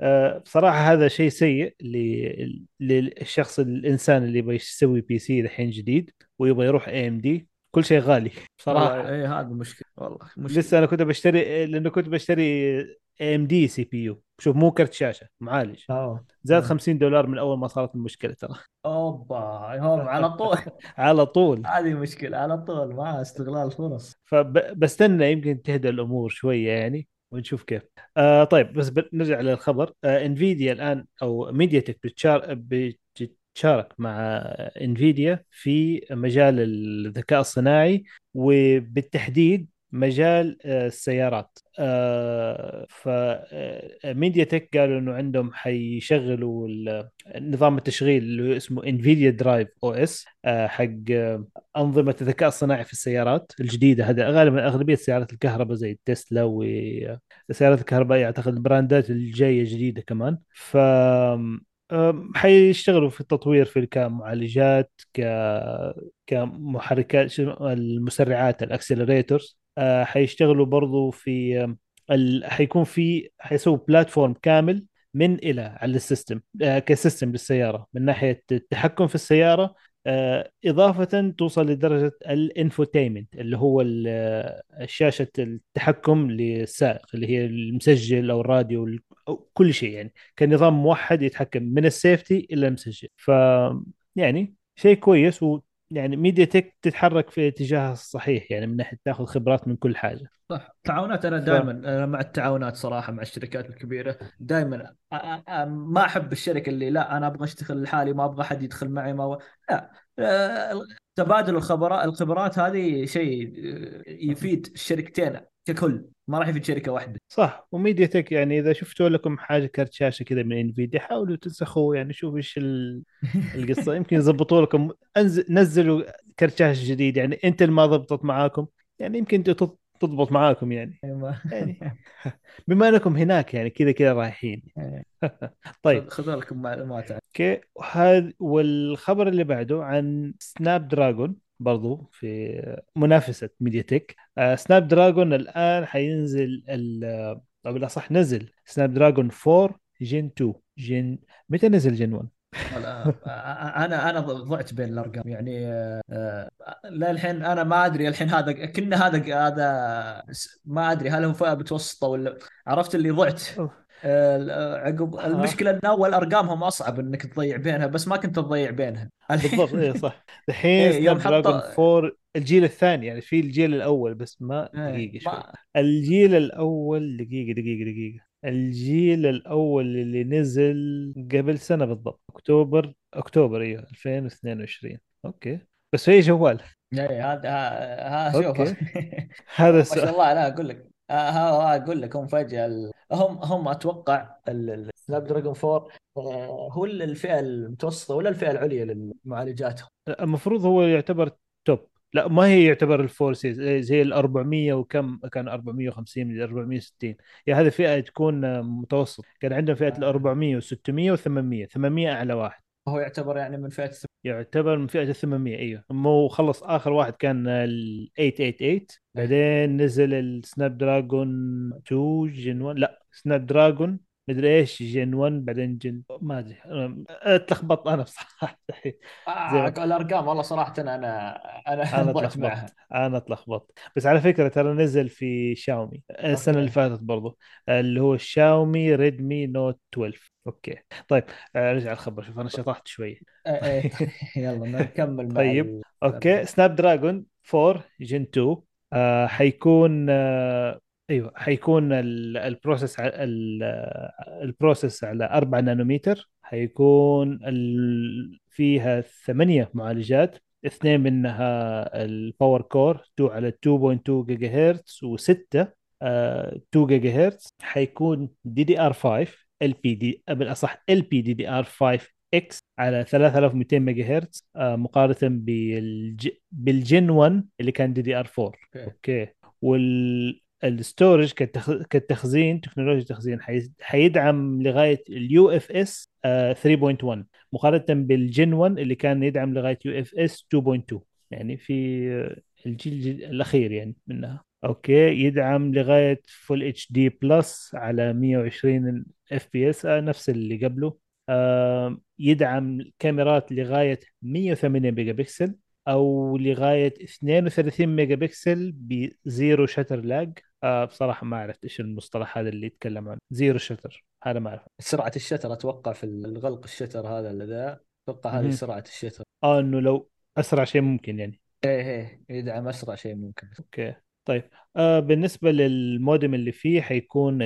آه، بصراحة هذا شيء سيء للشخص الإنسان اللي يبغى يسوي PC الحين جديد ويبغى يروح AMD كل شيء غالي. بصراحه اي هذا مشكلة والله مشكلة. لسه أنا كنت بشتري لأنه كنت بشتري اي ام دي سي بي يو شوف مو كرت شاشة معالج. آه. زاد آه. 50 دولار من أول ما صارت المشكلة ترى. أوبا هم على طول. على طول. هذه مشكلة على طول مع استغلال فرص. فبستنى يمكن تهدى الأمور شوية يعني ونشوف كيف. آه طيب بس نرجع للخبر. آه Nvidia الآن أو MediaTek بتشار بتشارك مع Nvidia في مجال الذكاء الصناعي وبالتحديد مجال آه، السيارات. ف MediaTek قالوا إنه عندهم حيشغلوا نظام التشغيل اللي اسمه Nvidia Drive OS حق آه، أنظمة الذكاء الصناعي في السيارات الجديدة. هذا غالبا أغلبية سيارات الكهرباء زي التسلا وسيارات الكهرباء أعتقد البراندات الجاية جديدة كمان. ف حيشتغلوا في التطوير في كمعالجات ك كمحركات المسرعات ال accelerators. آه، حيشتغلوا برضو في أم، ال... حيكون في حيسووا platform كامل من إلى على ال system آه، ك system للسيارة من ناحية التحكم في السيارة آه، إضافة توصل لدرجة ال infotainment اللي هو آه، شاشة التحكم للسائق اللي هي المسجل أو الراديو ال- أو كل شيء يعني كنظام موحد يتحكم من السيفتي إلى المسجل. ف يعني شيء كويس ويعني ميديا تك تتحرك في اتجاه الصحيح يعني من ناحية تاخذ خبرات من كل حاجة. صح. تعاونات أنا. دائما أنا مع التعاونات صراحة مع الشركات الكبيرة دائما ما أحب الشركة اللي لا أنا أبغى أشتغل لحالي ما أبغى حد يدخل معي ما أبغى لا. تبادل الخبرات الخبرات هذه شيء يفيد الشركتين ككل ما راح يفيد شركة واحدة. صح. و MediaTek يعني إذا شفتوا لكم حاجة كرت شاشة كذا من Nvidia حاولوا تنسخوه يعني شوفوا إيش ال- القصة. يمكن يضبطوا لكم. أنزل نزلوا كرت شاشة جديد. يعني انت اللي ما ضبطت معاكم. يعني يمكن تضبط معاكم يعني. يعني بما أنكم هناك يعني كذا كذا رايحين. طيب. خذوا لكم معلومات. okay. وهذا والخبر اللي بعده عن Snapdragon برضو في منافسة ميديا آه Snapdragon الآن حينزل أو بالأصح نزل Snapdragon 4 Gen 2 Gen متى نزل Gen 1؟ والله، أنا أنا ضعت بين الأرقام. يعني آه، للحين أنا ما أدري الحين هذا كنا هذا هذا ما أدري هل هو فئة متوسطة ولا عرفت اللي ضعت؟ آه، عقب آه. المشكلة إن أول أرقامهم أصعب إنك تضيع بينها بس ما كنت تضيع بينها. بالضبط اي صح. الحين إيه، يوم حط- 4 الجيل الثاني يعني في الجيل الأول بس ما إيه، دقيقة شوي. ما الجيل الأول دقيقة دقيقة دقيقة. الجيل الأول اللي نزل قبل سنة بالضبط أكتوبر أكتوبر إيوه 2022 okay. بس هي جوال. إيه، هذا ها شوف. هذا ما شاء الله لا أقول لك. ها ها أقول لك هم فجأة هم هم أتوقع ال Snapdragon 4 آه، هو الفئة المتوسطة ولا الفئة العليا للمعالجات المفروض هو يعتبر top لا ما هي يعتبر ال four series زي ال 400 وكم كان 450 من 460 يا هذه فئة تكون متوسط كان عندهم فئة ال 400 و600 و800 800 أعلى واحد. هو يعتبر يعني من فئة يعتبر من فئة ال 800 أيوه مو خلص آخر واحد كان ال 888 بعدين نزل ال Snapdragon 2 Gen 1 لا Snapdragon مدري إيش Gen 1 بعدين Gen ما أدري. أنا اتلخبطت أنا بصراحة. آه الأرقام والله صراحة أنا أنا أنا ضعت معها. أنا اتلخبطت بس على فكرة ترى نزل في شاومي السنة اللي فاتت برضو اللي هو الشاومي Redmi Note 12 okay. طيب آه، رجع الخبر. شوف أنا شطحت شوي. إيه، إيه، يلا نكمل مع طيب أوكي. سناب دراجون 4 Gen 2 آه حيكون آه أيوه حيكون ال- ال process آه، ال process على 4 نانومتر حيكون. فيها ثمانية معالجات. اثنين منها ال power core 2 على 2.2 جيجا هرتز و6 2 جيجا هرتز حيكون DDR 5 LPD بالاصح ال بي دي دي ار 5 إكس على 3200 ميجا هرتز آه، مقارنة بالج... بال Gen 1 اللي كان DDR 4 okay. okay. وال ال storage كتخ... كتخزين تكنولوجيا تخزين حي... حيدعم لغاية ال UFS 3.1 مقارنة بال Gen 1 اللي كان يدعم لغاية UFS 2.2 يعني في آه، الجيل الأخير يعني منها. okay يدعم لغاية full HD plus على 120 FPS نفس اللي قبله. آه، يدعم كاميرات لغاية 108 ميجا بكسل أو لغاية 32 ميجا بكسل ب zero shutter lag آه بصراحة ما عرفت إيش المصطلح هذا اللي يتكلم عنه. zero shutter هذا ما اعرف سرعة ال shutter أتوقع في الغلق ال shutter هذا اللي ذا. أتوقع هذه. سرعة ال shutter. آه إنه لو أسرع شيء ممكن يعني. إيه إيه يدعم أسرع شيء ممكن. okay. طيب آه بالنسبة للمودم اللي فيه حيكون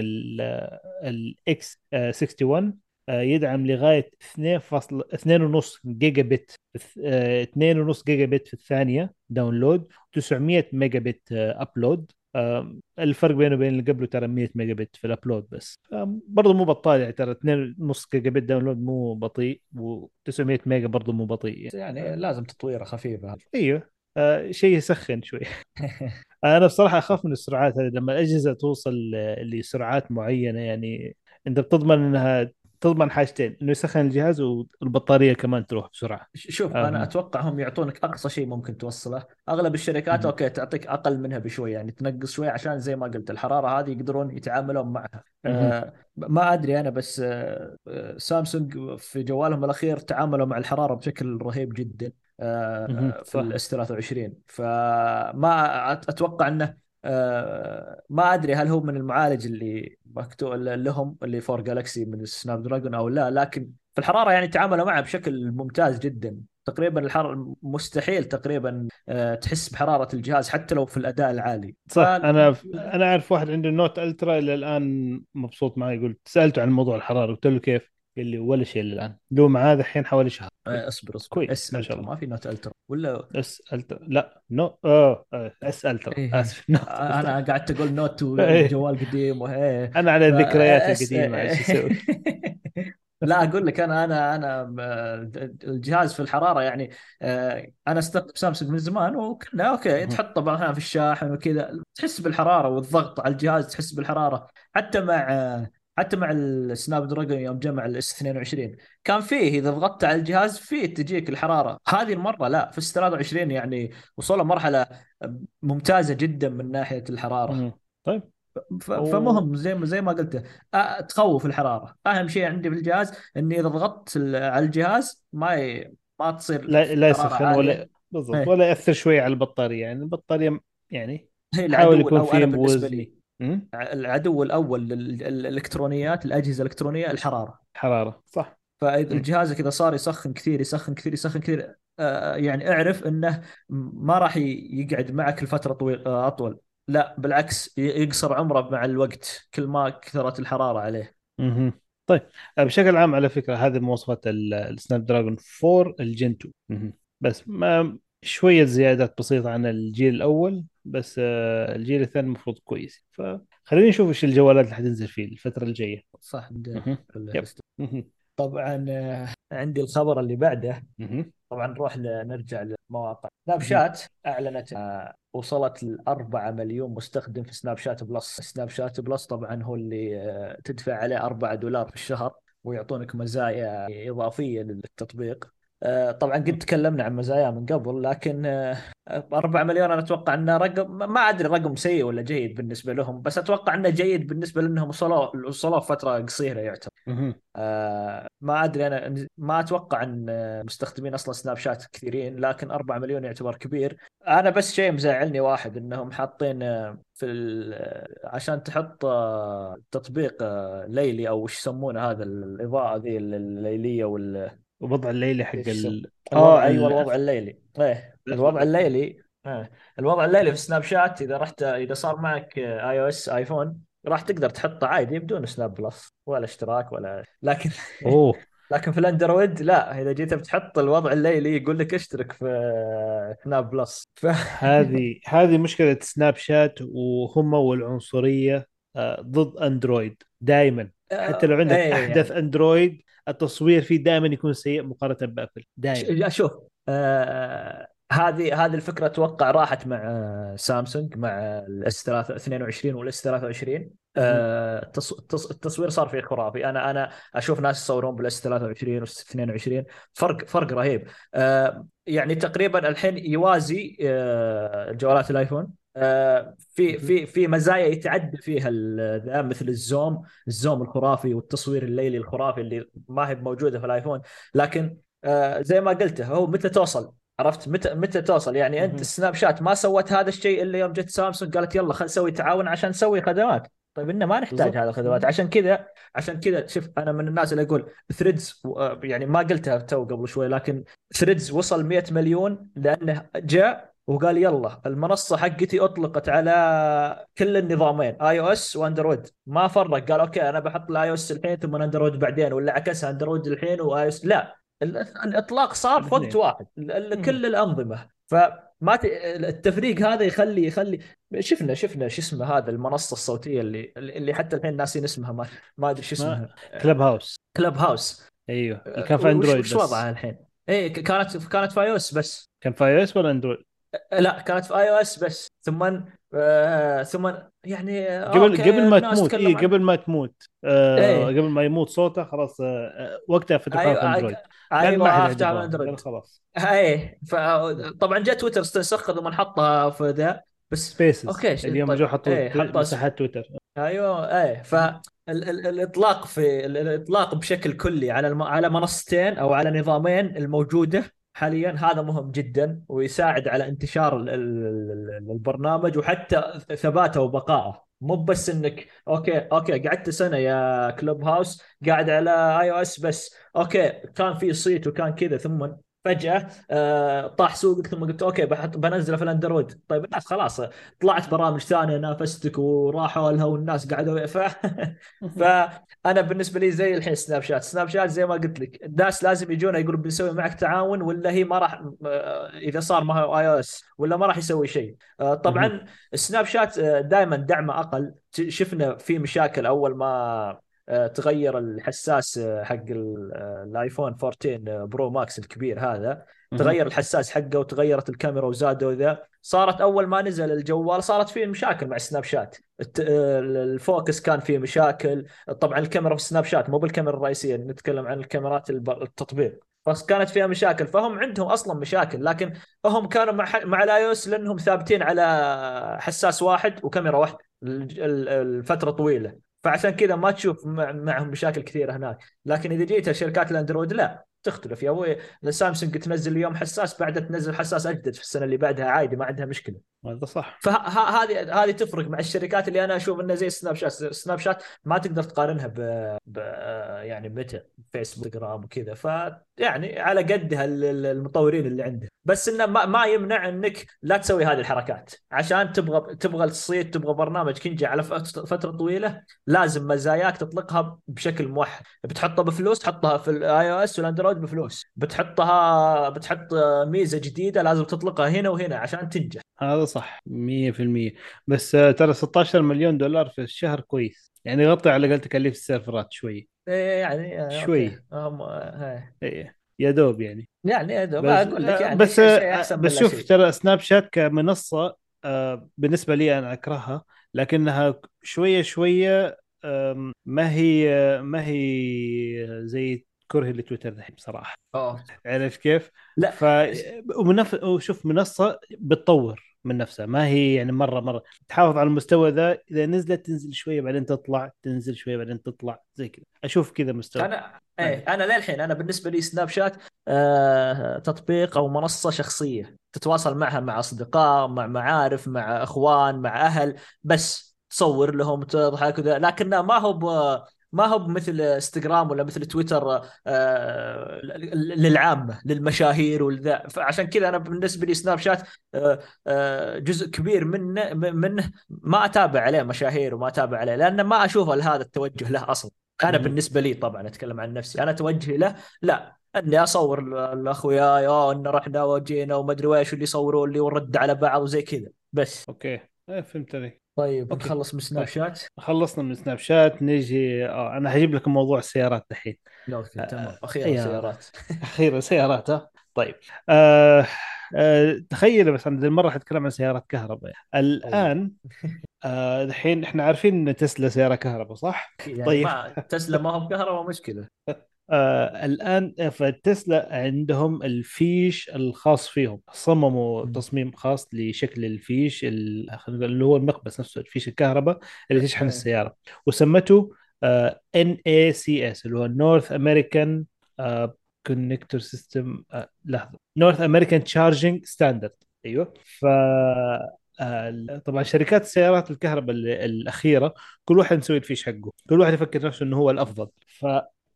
ال X 61 آه يدعم لغاية 2.2.5 جيجا بت آه 2.5 جيجا بت في الثانية download 900 ميجا بت آه upload. آه الفرق بينه وبين اللي قبله ترى 100 ميجا بت في ال upload بس. آه برضه مو بطال يعني ترى 2.5 جيجا بت download مو بطيء و900 ميجا برضه مو بطيء بس يعني لازم تطويرة خفيفة. إيوه. آه شيء يسخن شوي أنا بصراحة أخاف من السرعات هذه لما الأجهزة توصل لسرعات معينة يعني أنت بتضمن إنها تضمن حاجتين إنه يسخن الجهاز والبطارية كمان تروح بسرعة شوف آه. أنا أتوقع هم يعطونك أقصى شيء ممكن توصله أغلب الشركات مهم. okay تعطيك أقل منها بشوي يعني تنقص شوي عشان زي ما قلت الحرارة هذه يقدرون يتعاملون معها آه ما أدري أنا بس آه آه، سامسونج في جوالهم الأخير تعاملوا مع الحرارة بشكل رهيب جدا آه. في صح. ال S 23 فما أتوقع إنه آه ما أدري هل هو من المعالج اللي مكتوب لهم اللي for Galaxy من ال Snapdragon أو لا لكن في الحرارة يعني تعاملوا معه بشكل ممتاز جدا. تقريبا الحر مستحيل تقريبا آه، تحس بحرارة الجهاز حتى لو في الأداء العالي. صح. ف- أنا أنا أعرف واحد عنده نوت الترا إلى الآن مبسوط معي يقول سألته عن موضوع الحرارة قلت له كيف؟ قال لي ولا شيء الآن له معاه الحين حوالي شهر آه، اصبر اصبر كويس، اس ما شاء الله. ما في نوت ألترا ولا اس الترا لا نو آه آه، اس ألترا إيه. آسف نوت أنا قعدت أقول نوت إيه. وجوال قديم وهي أنا على الذكريات القديمة إيش أسوي؟ لا أقول لك أنا أنا أنا آه، الجهاز في الحرارة يعني آه، أنا استخدم سامسونج من زمان وكنا okay. تحطه بعضها في الشاحن وكذا تحس بالحرارة والضغط على الجهاز تحس بالحرارة حتى مع آه، حتى مع ال Snapdragon يوم جمع ال S 22 كان فيه إذا ضغطت على الجهاز فيه تجيك الحرارة هذه المرة لا في S 23 يعني وصلوا مرحلة ممتازة جدا من ناحية الحرارة. طيب فمهم زي ما زي ما قلت تخوف الحرارة أهم شيء عندي في الجهاز إني إذا ضغطت على الجهاز ما ي... ما تصير لا لا يسخن. ولا بالضبط إيه. ولا يأثر شوي على البطارية يعني البطارية يعني حاول يكون الأول فيه أنا بالنسبة. لي مم؟ العدو الأول للالكترونيات الأجهزة الإلكترونية الحرارة حرارة صح فإذا مم. جهازك إذا صار يسخن كثير يسخن كثير يسخن كثير آه، يعني اعرف إنه ما راح يقعد معك لفترة طويله آه، أطول لا بالعكس يقصر عمره مع الوقت كل ما كثرت الحرارة عليه مهم. طيب بشكل عام على فكرة هذه مواصفات ال- ال Snapdragon 4 ال Gen 2 مهم. بس ما شوية زيادات بسيطة عن الجيل الأول بس آه، الجيل الثاني المفروض كويس. فخلينا نشوف إيش الجوالات اللي حتنزل فيه الفترة الجاية. صح. طبعا آه، عندي الخبر اللي بعده. طبعا نروح نرجع للمواقع. Snapchat أعلنت آه، وصلت ل 4 مليون مستخدم في Snapchat Plus Snapchat Plus طبعا هو اللي تدفع عليه 4 دولار في الشهر ويعطونك مزايا إضافية للتطبيق. طبعا قد تكلمنا عن مزاياه من قبل لكن آه، 4 مليون أنا أتوقع إنه رقم ما أدري رقم سيء ولا جيد بالنسبة لهم بس أتوقع إنه جيد بالنسبة لأنهم وصلوا وصلوا فترة قصيرة يعتبر. آه ما أدري أنا ما أتوقع إن آه، مستخدمين أصلا سناب شات كثيرين لكن 4 مليون يعتبر كبير. أنا بس شيء مزعلني واحد إنهم حاطين آه، في ال- آه، عشان تحط آه، تطبيق آه، ليلي أو وش يسمونه هذا الإضاءة ذي الليلية وال وضع الليلي حق ال... الوضع آه، أيوه ال- الوضع الليلي إيه الوضع. الليلي آه. الوضع الليلي في سناب شات إذا رحت إذا صار معك iOS آيفون راح تقدر تحطه عادي بدون Snap Plus ولا اشتراك ولا لكن أوه لكن في الأندرويد لا إذا جيت بتحط الوضع الليلي يقول لك اشترك في Snap Plus ف... هذه هذه مشكلة سناب شات وهم والعنصرية آه، ضد اندرويد دائما حتى لو عندك إيه، أحدث اندرويد التصوير فيه دائما يكون سيء مقارنة بأبل. دائما. ش- شوف آه، هذه هذه الفكرة أتوقع راحت مع آه، سامسونج مع ال S 22 وال S 23 آه، التص- التص- التصوير صار فيه خرافي. أنا أنا أشوف ناس يصورون بال S 23 وال S 22 فرق فرق رهيب. آه، يعني تقريبا الحين يوازي آه، جوالات الآيفون. في في في مزايا يتعدى فيها ذا مثل ال zoom ال zoom الخرافي والتصوير الليلي الخرافي اللي ما هي موجوده في الآيفون. لكن آه، زي ما قلته هو متى توصل؟ عرفت؟ متى متى توصل؟ يعني أنت. السناب شات ما سوت هذا الشيء إلا يوم جت سامسونج قالت يلا خلينا نسوي تعاون عشان نسوي خدمات. طيب إنه ما نحتاج بالضبط. هذه الخدمات. عشان كذا عشان كذا شوف أنا من الناس اللي أقول ثريدز يعني ما قلتها تو قبل شوي لكن ثريدز وصل 100 مليون لأنه جاء وقال يلا المنصة حقتي أطلقت على كل النظامين iOS وأندرويد. ما فرق. قال أوكي أنا بحط ال iOS الحين ثم اندرويد بعدين ولا عكسها أندرويد الحين و iOS لا ال- الإطلاق صار في وقت. واحد. ال- مم. كل الأنظمة. فما ت... التفريق هذا يخلي يخلي شفنا شفنا شو اسمه هذا المنصة الصوتية اللي اللي حتى الحين ناسين اسمها ما ما أدري شو اسمها. Clubhouse Clubhouse أيوه. اللي كان في أندرويد وش بس. وضعها الحين؟ ك- كانت كانت iOS بس. كان في iOS ولا أندرويد؟ لا كانت في iOS بس. ثم آه ثم يعني آه، قبل قبل ما تموت اي قبل ما تموت آه إيه. قبل ما يموت صوته خلاص آه آه، وقتها أيوه في أندرويد. أيوه افتح على أندرويد. خلاص. إيه فطبعا جاء تويتر استنسخ ثم حطها في ذا بس spaces okay، ش- اليوم طيب. جو حطوا إيه، حطها مساحات تويتر. أيوه إيه فالاطلاق في ال- الإطلاق بشكل كلي على الم... على منصتين أو على نظامين الموجودة. حاليا هذا مهم جدا ويساعد على انتشار ال- ال- ال- البرنامج وحتى ثباته وبقائه. مو بس إنك okay okay قعدت سنة يا Clubhouse قاعد على iOS بس okay كان في صيت وكان كذا ثم فجأة آه طاح سوقك ثم قلت okay بحط بنزله في الاندرويد طيب الناس خلاص طلعت برامج ثانية نافستك وراحوا لها والناس قعدوا ف... فأنا بالنسبة لي زي الحين سناب شات سناب شات زي ما قلت لك. الناس لازم يجونا يقولوا بنسوي معك تعاون ولا هي ما راح آه، إذا صار ما هو iOS ولا ما راح يسوي شيء. آه، طبعا سناب شات دائما دعمه أقل. شفنا في مشاكل أول ما تغير الحساس آه، حق آه، الآيفون 14 Pro Max الكبير هذا. تغير الحساس حقه وتغيرت الكاميرا وزادوا ذا. صارت أول ما نزل الجوال صارت فيه مشاكل مع سناب شات. ال focus كان فيه مشاكل. طبعا الكاميرا في سناب شات مو بالكاميرا الرئيسية نتكلم عن الكاميرات التطبيق. فكانت فيها مشاكل فهم عندهم أصلا مشاكل لكن هم كانوا مع مع ال iOS لأنهم ثابتين على حساس واحد وكاميرا واحدة. ال- ال- الفترة طويلة. فعشان كذا ما تشوف مع- معهم مشاكل كثيرة هناك. لكن إذا جيت شركات الأندرويد لا. تختلف. يا أبوي سامسونج تنزل اليوم حساس بعدها تنزل حساس أجدد في السنة اللي بعدها عادي ما عندها مشكلة. هذا صح. فهذه هذه تفرق مع الشركات اللي أنا أشوف إنها زي سناب شات. سناب شات ما تقدر تقارنها ب, ب... يعني متى؟ فيسبوك انستغرام وكذا. ف يعني على قدها ال- ال- المطورين اللي عنده. بس إنه ما, ما يمنع إنك لا تسوي هذه الحركات. عشان تبغى تبغى الصيت تبغى برنامج ينجح على فت- فترة طويلة لازم مزاياك تطلقها بشكل موحد. بتحطها بفلوس تحطها في ال iOS والأندرويد بفلوس. بتحطها بتحط ميزة جديدة لازم تطلقها هنا وهنا عشان تنجح. هذا صح 100% بس آه، ترى 16 مليون دولار في الشهر كويس. يعني يغطي على الأقل تكاليف السيرفرات شوي. إيه يعني آه، شوي. هم آه، إيه يا دوب يعني. يعني يا دوب. بس أقول لك يعني بس أحسن بس شوف. ترى سناب شات كمنصة بالنسبة لي أنا أكرهها لكنها شوية شوية ما هي ما هي زي كرهي لتويتر الحين بصراحة. أوه. عرفت كيف؟ لا. ف ومنف... وشوف منصة بتطور من نفسها ما هي يعني مرة مرة تحافظ على المستوى ذا إذا نزلت تنزل شوية بعدين تطلع تنزل شوية بعدين تطلع زي كذا. أشوف كذا مستوى. أنا إيه أنا للحين أنا بالنسبة لي سناب شات آه تطبيق أو منصة شخصية تتواصل معها مع أصدقاء مع معارف مع إخوان مع أهل بس تصور لهم تضحك وذا لكنه ما هو ب... ما هو مثل إنستغرام ولا مثل تويتر آه للعامة للمشاهير والذا. فعشان كذا أنا بالنسبة لي سناب شات آه آه جزء كبير منه منه ما أتابع عليه مشاهير وما أتابع عليه لأن ما أشوف هذا التوجه له أصلا. أنا. بالنسبة لي طبعا أتكلم عن نفسي. أنا توجهي له لا إني أصور لاخوياي آه إن رحنا وجينا وما أدري ويش واللي يصوروا لي ونرد على بعض وزي كذا بس. okay. إيه، فهمت عليك. طيب okay. نخلص من سناب طيب. شات خلصنا من سناب شات نيجي آه أنا هجيب لكم موضوع السيارات الحين okay آه، تمام أخيرا يا. سيارات أخيرا سيارات ها طيب آه آه تخيل بس أنا المره حتكلم عن سيارات كهرباء الآن آه، الحين إحنا عارفين إن تسلا سيارة كهرباء صح؟ يعني طيب. ما تسلا ما هم كهرباء مشكلة آه الآن فتسلا عندهم الفيش الخاص فيهم. صمموا مم. تصميم خاص لشكل الفيش اللي هو المقبس نفسه الفيش الكهرباء اللي تشحن. السيارة. وسمته NACS اللي هو North American Connector System لحظة. North American Charging Standard أيوه. ف آه، طبعا شركات السيارات الكهرباء ال- الأخيرة كل واحد مسوي الفيش حقه. كل واحد يفكر نفسه إنه هو الأفضل.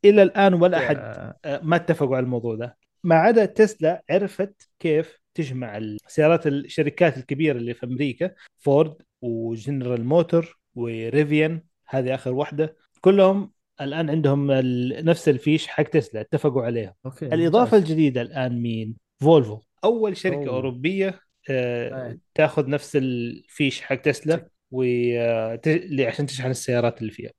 فالى الآن ولا أحد آه، ما اتفقوا على الموضوع ده. ما عدا تسلا عرفت كيف تجمع السيارات الشركات الكبيرة اللي في أمريكا فورد وجنرال موتور وريفيان هذه آخر واحدة. كلهم الآن عندهم نفس الفيش حق تسلا اتفقوا عليها. okay الإضافة ممتاز. الجديدة الآن مين؟ فولفو. أول شركة أوه. أوروبية آه،. تاخذ نفس الفيش حق تسلا و آه، تشحن السيارات اللي فيها.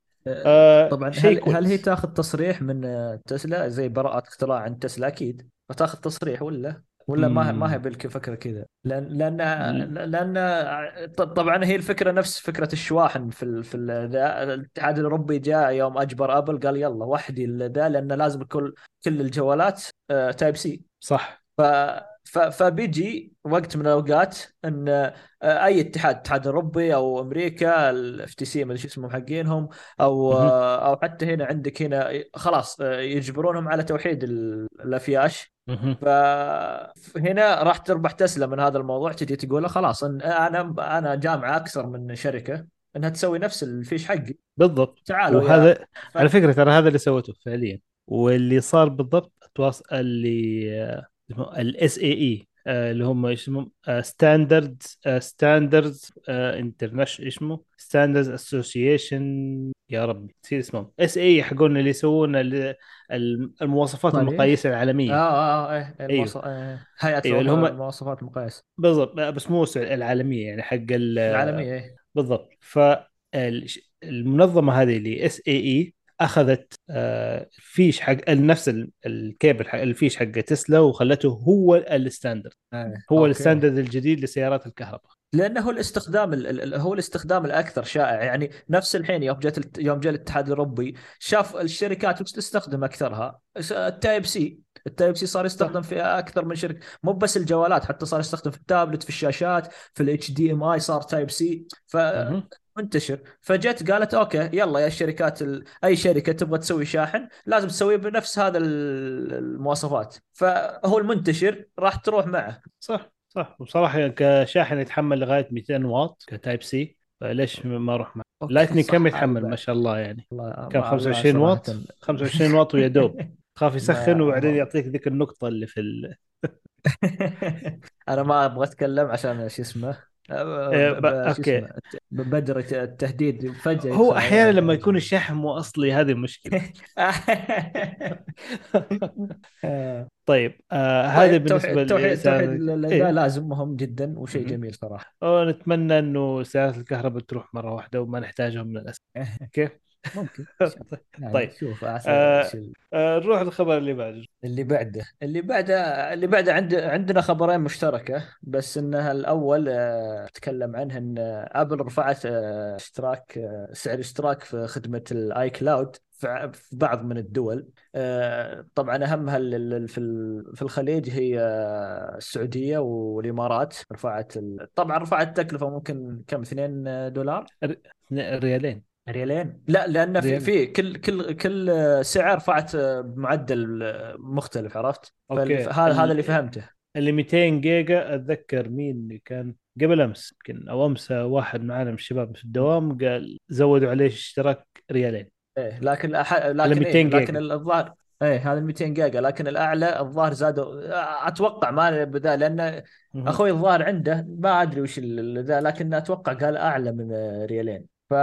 طبعا شيء هل كويس. هل هي تاخذ تصريح من آه، تسلا؟ زي براءة اختراع عند تسلا أكيد. فتاخذ تصريح ولا؟ ولا ما ما هي. بالفكرة كذا؟ لأن لأن لأن طبعا هي الفكرة نفس فكرة الشواحن في ال... في الاتحاد الأوروبي جاء يوم أجبر أبل قال يلا وحدي ذا لأن لازم كل كل الجوالات آه، Type-C صح. ف... فبيجي وقت من الأوقات إن آه، أي اتحاد اتحاد اوروبي أو أمريكا FTC ما أدري شو اسمهم حقينهم أو. آه، أو حتى هنا عندك هنا خلاص آه، يجبرونهم على توحيد ال- الأفياش. فهنا راح تربح تسلا من هذا الموضوع تجي تقول خلاص إن أنا أنا جامعة أكثر من شركة إنها تسوي نفس الفيش حقي بالضبط تعالوا وهذا ف... على فكرة ترى هذا اللي سويته فعليا واللي صار بالضبط اتواصل اللي ال SAE اللي هم إيش اسمهم standard standard international إيش اسمه standard association يا ربي نسيت اسمهم. SA حقون اللي يسوون ال- ال- المواصفات طيب. المقاييس آه العالمية. آه آه إيه المواص... آه، هيئة أيوة، اللي هم- المواصفات المقاييس. بالضبط. بس مو العالمية يعني حق ال- العالمية إيه. بالضبط. فالمنظمه هذه اللي SAE أخذت آه، فيش حق نفس ال- الكيبل حق الفيش حق تسلا وخلته هو ال standard. آه، هو. ال standard الجديد لسيارات الكهرباء. لأنه هو الاستخدام ال- ال- هو الاستخدام الأكثر شائع. يعني نفس الحين يوم جت يوم جاء الاتحاد الأوروبي شاف الشركات وش تستخدم أكثرها؟ ال Type-C. ال Type-C صار يستخدم في أكثر من شركة. مو بس الجوالات حتى صار يستخدم في التابلت في الشاشات في ال HDMI صار Type-C. ف. منتشر فجت قالت okay يلا يا الشركات ال... أي شركة تبغى تسوي شاحن لازم تسويه بنفس هذا ال- المواصفات. فهو المنتشر راح تروح معه. صح صح. وبصراحه كشاحن يتحمل لغاية 200 واط ك Type-C فليش ما أروح معه؟ صح، كم يتحمل. ما شاء الله يعني. والله كم ما- 25 لا واط؟ صراحة. 25 واط ويا دوب. خاف يسخن وبعدين يعطيك ذيك النقطة اللي في ال... أنا ما أبغى أتكلم عشان شو اسمه. ب- شو أوكي. اسمه بدر التهديد فجأة هو أحيانا لما يكون الشاحن مو أصلي هذه مشكلة طيب آه هذا طيب، بالنسبة توحيد توحيد, لسيارة- توحيد ال- إيه. ذا لازم مهم جدا وشيء. جميل صراحة ونتمنى إنه سيارات الكهرباء تروح مرة واحدة وما نحتاجهم من الاسف أوكي ممكن. يعني طيب. شوف آه. آه نروح للخبر اللي بعده. اللي بعده. اللي بعده اللي بعده عند عندنا خبرين مشتركة بس انها الأول آه، أتكلم عنها إن أبل رفعت آه، اشتراك آه، سعر اشتراك في خدمة ال iCloud في بعض من الدول. طبعا أهمها في ال- في الخليج هي السعودية والإمارات. رفعت طبعا رفعت التكلفه ممكن كم؟ 2 دولار؟ ريالين. ريالين لا لأن في. في كل كل كل سعر رفعت بمعدل مختلف عرفت؟ فهذا هذا ال- اللي فهمته اللي 200 جيجا أتذكر مين اللي كان قبل أمس يمكن أو أمس واحد معنا من الشباب في الدوام قال زودوا عليه اشتراك ريالين إيه لكن أح... لكن 200 إيه لكن. الظاهر إيه هذا 200 جيجا لكن الأعلى الظاهر زادوا أتوقع ما بدا لأن. أخوي الظاهر عنده ما أدري وش ذا لكن أتوقع قال أعلى من ريالين ف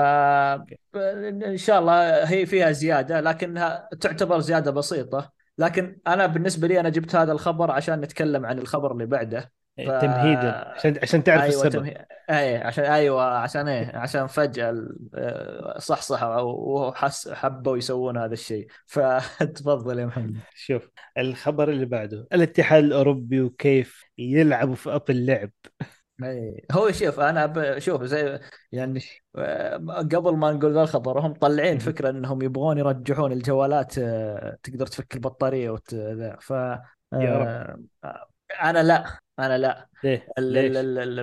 إن شاء الله هي فيها زيادة لكنها تعتبر زيادة بسيطة. لكن أنا بالنسبة لي أنا جبت هذا الخبر عشان نتكلم عن الخبر اللي بعده. ف... تمهيدا عشان عشان تعرف أيوه السبب. تمهي... اي عشان أيوه عشان إيه؟ عشان فجأة آه، صحصحوا وحس حبوا يسوون هذا الشيء. فتفضل يا محمد. شوف الخبر اللي بعده الاتحاد الأوروبي وكيف يلعبوا في ابل لعب إي هو شوف أنا ب... شوف زي يعني آه، قبل ما نقول ذا الخبر هم طالعين مهم. فكرة إنهم يبغون يرجعون الجوالات آه، تقدر تفك البطارية وت... ف يا رب. آه، أنا لا أنا لا ليه؟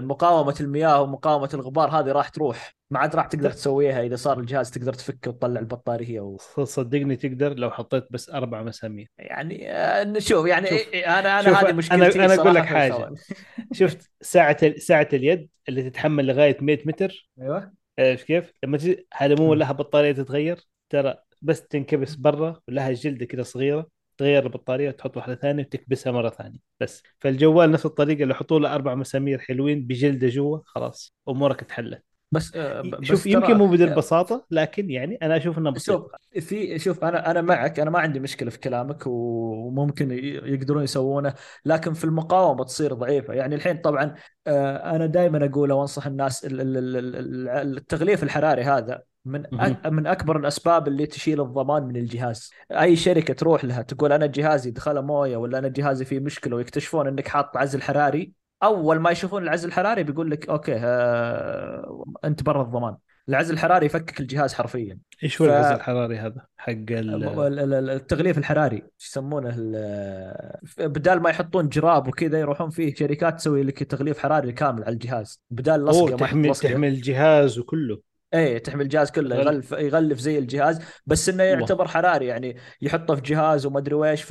مقاومة المياه ومقاومة الغبار هذه راح تروح ما عاد راح تقدر. تسويها إذا صار الجهاز تقدر تفكه وتطلع البطارية و... صدقني تقدر لو حطيت بس أربع مسامير يعني آه، نشوف يعني شوف. إيه- أنا أنا شوف، هذه أنا- مشكلتي أنا أقول صراحة لك. الخوال. شفت ساعة ال- ساعة اليد اللي تتحمل لغاية 100 متر أيوه عارف كيف؟ لما تجي هذا مو. لها بطارية تتغير ترى بس تنكبس برا ولها جلده كذا صغيرة تغير البطارية وتحط واحدة ثانية وتكبسها مرة ثانية. بس فالجوال نفس الطريقة اللي يحطوا له أربع مسامير حلوين بجلدة جوا خلاص أمورك اتحلت. بس آه، بس شوف يمكن مو بهذه البساطة لكن يعني أنا أشوف إنها بسيطة. شوف في شوف أنا أنا معك أنا ما عندي مشكلة في كلامك وممكن يقدرون يسوونه لكن في المقاومة تصير ضعيفة. يعني الحين طبعا آه، أنا دائما أقول وأنصح الناس ال- ال- ال- ال- التغليف الحراري هذا من. أك- من أكبر الأسباب اللي تشيل الضمان من الجهاز. أي شركة تروح لها تقول أنا جهازي دخله موية ولا أنا جهازي فيه مشكلة ويكتشفون إنك حاط عزل حراري أول ما يشوفون العزل الحراري بيقول لك أوكي آه، أنت برا الضمان. العزل الحراري يفكك الجهاز حرفيا. إيش هو ف- الغاز الحراري هذا؟ حق ال... ال- ال- ال- التغليف الحراري إيش يسمونه ال- بدال ما يحطون جراب وكذا يروحون فيه شركات تسوي لك تغليف حراري كامل على الجهاز بدال لصقة ما تحمل تحمل الجهاز وكله. إيه تحمل الجهاز كله غل- يغلف يغلف زي الجهاز بس إنه. يعتبر حراري يعني يحطه في جهاز وما أدري ويش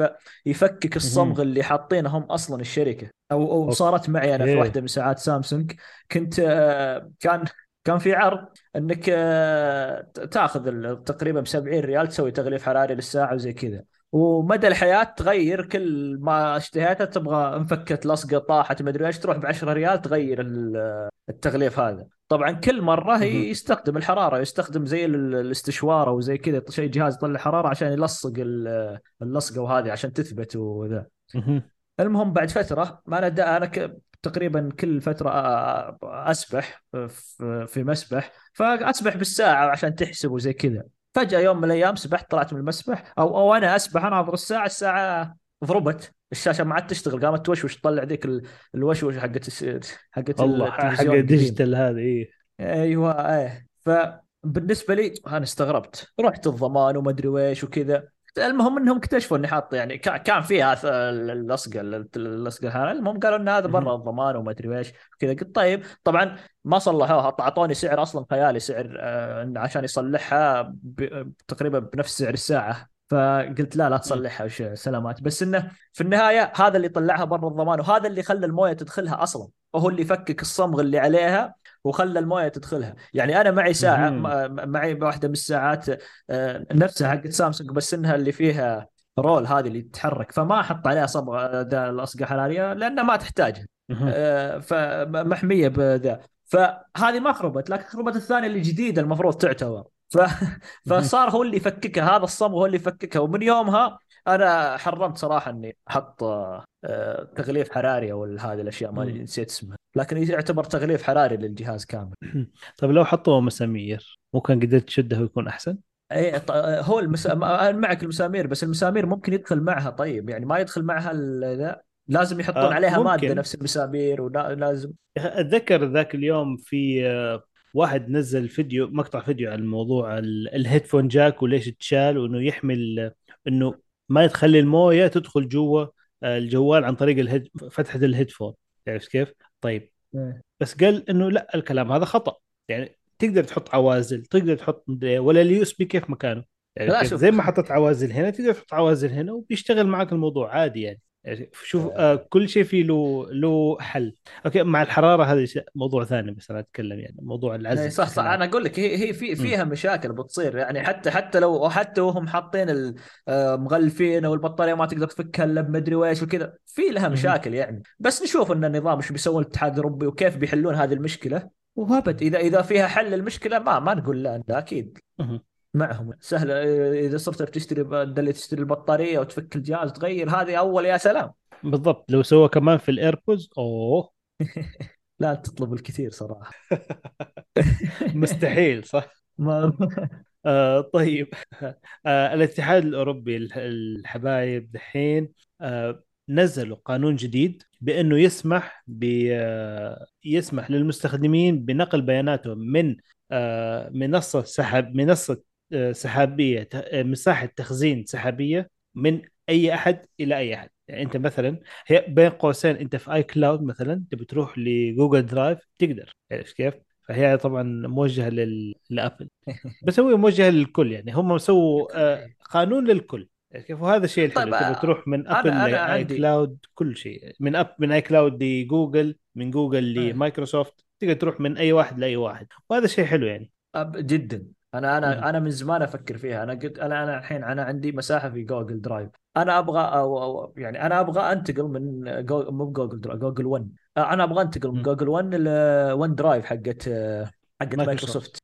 فيفكك الصمغ اللي حاطينه هم أصلا الشركة. أو أو. صارت معي أنا في واحدة من ساعات سامسونج. كنت آه، كان كان في عرض إنك آه، تاخذ تقريبا ب 70 ريال تسوي تغليف حراري للساعة وزي كذا. ومدى الحياة تغير كل ما اشتهيتها تبغى انفكت لصقة طاحت ما أدري إيش تروح ب 10 ريال تغير ال- التغليف هذا طبعا كل مرة. يستخدم الحرارة يستخدم زي ال- الاستشوار أو زي كذا شيء جهاز يطلع حرارة عشان يلصق ال- اللصقة وهذه عشان تثبت وذا مهم. المهم بعد فترة ما أنا أنا ك... تقريبا كل فترة اسبح في مسبح فاسبح بالساعة عشان تحسب وزي كذا فجأة يوم من الأيام سبحت طلعت من المسبح أو أو أنا أسبح اناظر الساعة الساعة ضربت. الشاشة ما عاد تشتغل قامت توشوش تطلع ذيك ال- الوشوش حقت حقت والله حق. ال digital هذا إيه. أيوه إيه. فبالنسبة لي أنا استغربت. رحت الضمان وما أدري ويش وكذا. المهم انهم اكتشفوا اني حاط يعني كا- كان فيها اللصقة اللصقة هذا. المهم قالوا إن هذا برا. الضمان وما أدري ويش كذا قلت طيب طبعا ما صلحوها. أعطوني سعر أصلا خيالي سعر آه، عشان يصلحها تقريبا بنفس سعر الساعة. فقلت لا لا تصلحها وش سلامات. بس إنه في النهاية هذا اللي طلعها برا الضمان وهذا اللي خلى الموية تدخلها أصلا. وهو اللي فكك الصمغ اللي عليها وخلى المويه تدخلها. يعني أنا معي ساعة معي واحدة من الساعات آه، نفسها حقت سامسونج بس إنها اللي فيها رول هذه اللي تتحرك. فما أحط عليها صبغة ذا الاصقه حراريه لأنها ما تحتاجها. آه، فمحمية بذا. فهذه ما خربت لكن خربت الثانية اللي جديده المفروض تعتبر. ف... فصار هو اللي يفككها هذا الصمغ هو اللي يفككها. ومن يومها أنا حرمت صراحة إني أحط آه، تغليف حراري أو هذه الأشياء ما. نسيت اسمها لكن يعتبر تغليف حراري للجهاز كامل طيب لو حطوا مسامير مو كان قدرت تشده ويكون أحسن؟ اي ط- هو المس... أنا معك المسامير بس المسامير ممكن يدخل معها طيب يعني ما يدخل معها ال- لازم يحطون آه، عليها ممكن. ماده نفس المسامير ولازم أتذكر ذاك اليوم في آه، واحد نزل فيديو مقطع فيديو عن موضوع ال- ال headphone jack وليش تشال وإنه يحمل إنه ما تخلي الموية تدخل جوا آه، الجوال عن طريق ال head فتحة ال headphone عرفت كيف؟ طيب بس قال إنه لا الكلام هذا خطأ يعني تقدر تحط عوازل تقدر تحط إيه، ولا ال USB كيف مكانه يعني لا،؟ شوف. زي ما حطت عوازل هنا تقدر تحط عوازل هنا وبيشتغل معك الموضوع عادي يعني يعني شوف آه. كل شيء فيه له له حل. أوكي مع الحرارة هذا موضوع ثاني بس أنا أتكلم يعني موضوع العزل اي صح صح. أنا أقول لك هي هي في فيها مشاكل بتصير يعني حتى حتى لو حتى وهم حاطين ال- آه، مغلفين والبطاريه ما تقدر تفكها إلا بمدري ويش وكذا في لها. مشاكل يعني. بس نشوف إن النظام إيش بيسوي الاتحاد الأوروبي وكيف بيحلون هذه المشكلة. وابد إذا إذا فيها حل المشكلة ما ما نقول لا لا أكيد. معهم سهل إذا صرت تشتري بدل تشتري البطارية وتفك الجهاز تغير هذه أول يا سلام. بالضبط. لو سوى كمان في الإيربودز أوه. لا تطلب الكثير صراحة. مستحيل صح؟ ما آه طيب. آه الاتحاد الأوروبي الح- الحبايب دحين آه نزلوا قانون جديد بأنه يسمح ب آه يسمح للمستخدمين بنقل بياناتهم من آه منصة سحب منصة سحابية مساحة تخزين سحابية من أي أحد إلى أي أحد. يعني أنت مثلا هي بين قوسين أنت في iCloud مثلا تبي تروح ل Google Drive تقدر عرفت كيف؟ فهي طبعا موجهة لل... ل Apple. بس هو موجه للكل يعني هم سووا آه، قانون للكل كيف؟ وهذا الشيء الحلو. طيب تروح من Apple ل iCloud كل شيء. من اب من iCloud ل Google من Google. ل Microsoft تقدر تروح من أي واحد لأي واحد. وهذا شيء حلو يعني. أب جدا. أنا مم. أنا أنا من زمان أفكر فيها أنا قلت أنا أنا الحين أنا عندي مساحة في Google Drive أنا أبغى أو أو يعني أنا أبغى انتقل من جو مو ب Google Drive Google 1 أنا أبغى انتقل من. جوجل 1 ل 1 Drive حقت حقت مايكروسوفت.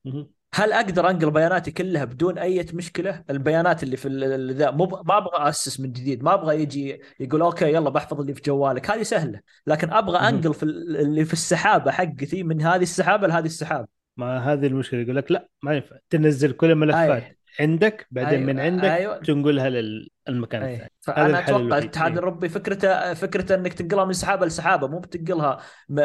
هل أقدر انقل بياناتي كلها بدون اي مشكلة؟ البيانات اللي في ذا مو ما أبغى اسس من جديد، ما أبغى يجي يقول أوكي يلا بحفظ اللي في جوالك، هذه سهلة، لكن أبغى. انقل في ال- اللي في السحابة حقتي من هذه السحابة لهذه السحابة. ما هذه المشكلة يقول لك لا ما ينفع. تنزل كل الملفات أي. عندك بعدين من أيوه عندك أيوه. تنقلها للمكان أي. الثاني. فأنا أتوقع الاتحاد. الاوروبي فكرته فكرته إنك تنقلها من سحابة لسحابة مو بتنقلها م-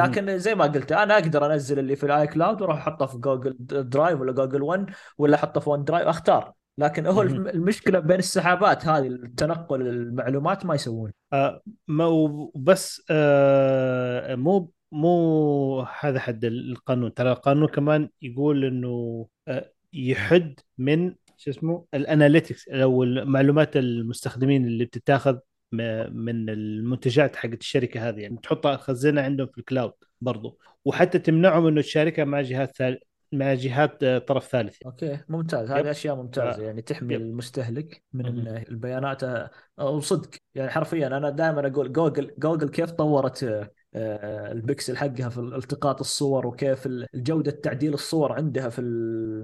لكن زي ما قلت أنا أقدر أنزل اللي في ال iCloud وأروح أحطه في Google Drive ولا جوجل 1 ولا أحطه في OneDrive أختار. لكن هو. المشكلة بين السحابات هذه التنقل المعلومات ما يسوون. آه ما وبس آه مو مو هذا حد القانون. ترى القانون كمان يقول إنه آه يحد من شو اسمه ال analytics أو معلومات المستخدمين اللي بتتاخذ من المنتجات حقت الشركة هذه. يعني تحطها تخزنها عندهم في ال cloud برضو. وحتى تمنعهم إنه تشاركها مع جهات ثال... مع جهات آه، طرف ثالث. أوكي ممتاز. هذه أشياء ممتازة. ف... يعني تحمي يب. المستهلك من. إن البيانات. وصدق يعني حرفيا أنا دائما أقول Google Google كيف طورت آه، آه، البكسل حقها في التقاط الصور وكيف ال- جودة تعديل الصور عندها في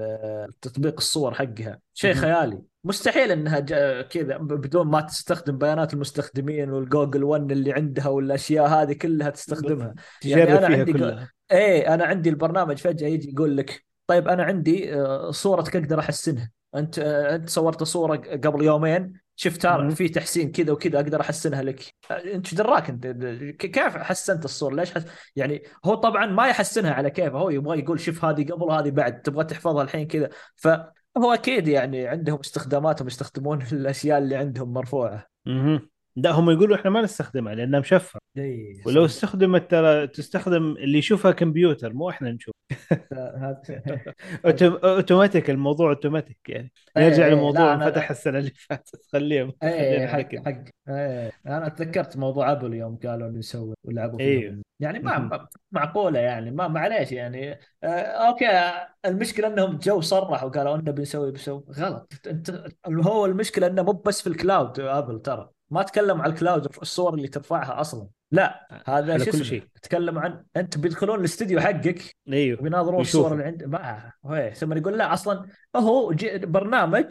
آه، تطبيق الصور حقها شيء. خيالي مستحيل إنها كذا بدون ما تستخدم بيانات المستخدمين والجوجل 1 اللي عندها والأشياء هذه كلها تستخدمها يعني أنا عندي. كلها إيه أنا عندي البرنامج فجأة يجي يقول لك طيب أنا عندي آه، صورتك أقدر أحسنها أنت آه، أنت صورت صورة قبل يومين شفت. في تحسين كذا وكذا أقدر أحسنها لك. آه، أنت إيش دراك انت كيف حسنت الصورة ليش حس... يعني هو طبعا ما يحسنها على كيفه. هو يبغى يقول شوف هذه قبل وهذه بعد تبغى تحفظها الحين كذا. فهو أكيد يعني عندهم استخداماتهم يستخدمون الأشياء اللي عندهم مرفوعة. مهم. لا هم يقولوا إحنا ما نستخدمها لأنها مشفرة. ولو استخدمت ترى تستخدم اللي يشوفها كمبيوتر مو إحنا نشوف. أوتوماتيك الموضوع أوتوماتيك يعني. نرجع لموضوع فتح السنة اللي فاتت خليهم حق حق. أنا تذكرت موضوع Apple يوم قالوا إنه يسوي ولعبوا إيوه. فيهم يعني ما معقولة يعني ما معليش يعني. آه أوكي المشكلة إنهم جو صرحوا قالوا إنه بنسوي بنسوي غلط. أنت هو المشكلة إنه مو بس في ال cloud Apple ترى. ما تكلم على ال cloud الصور اللي ترفعها أصلا. لا هذا شو كل شيء. تكلم عن أنت بيدخلون الاستديو حقك أيوه ويناظرون الصور اللي عند ما هو ثم يقول لا أصلا هو برنامج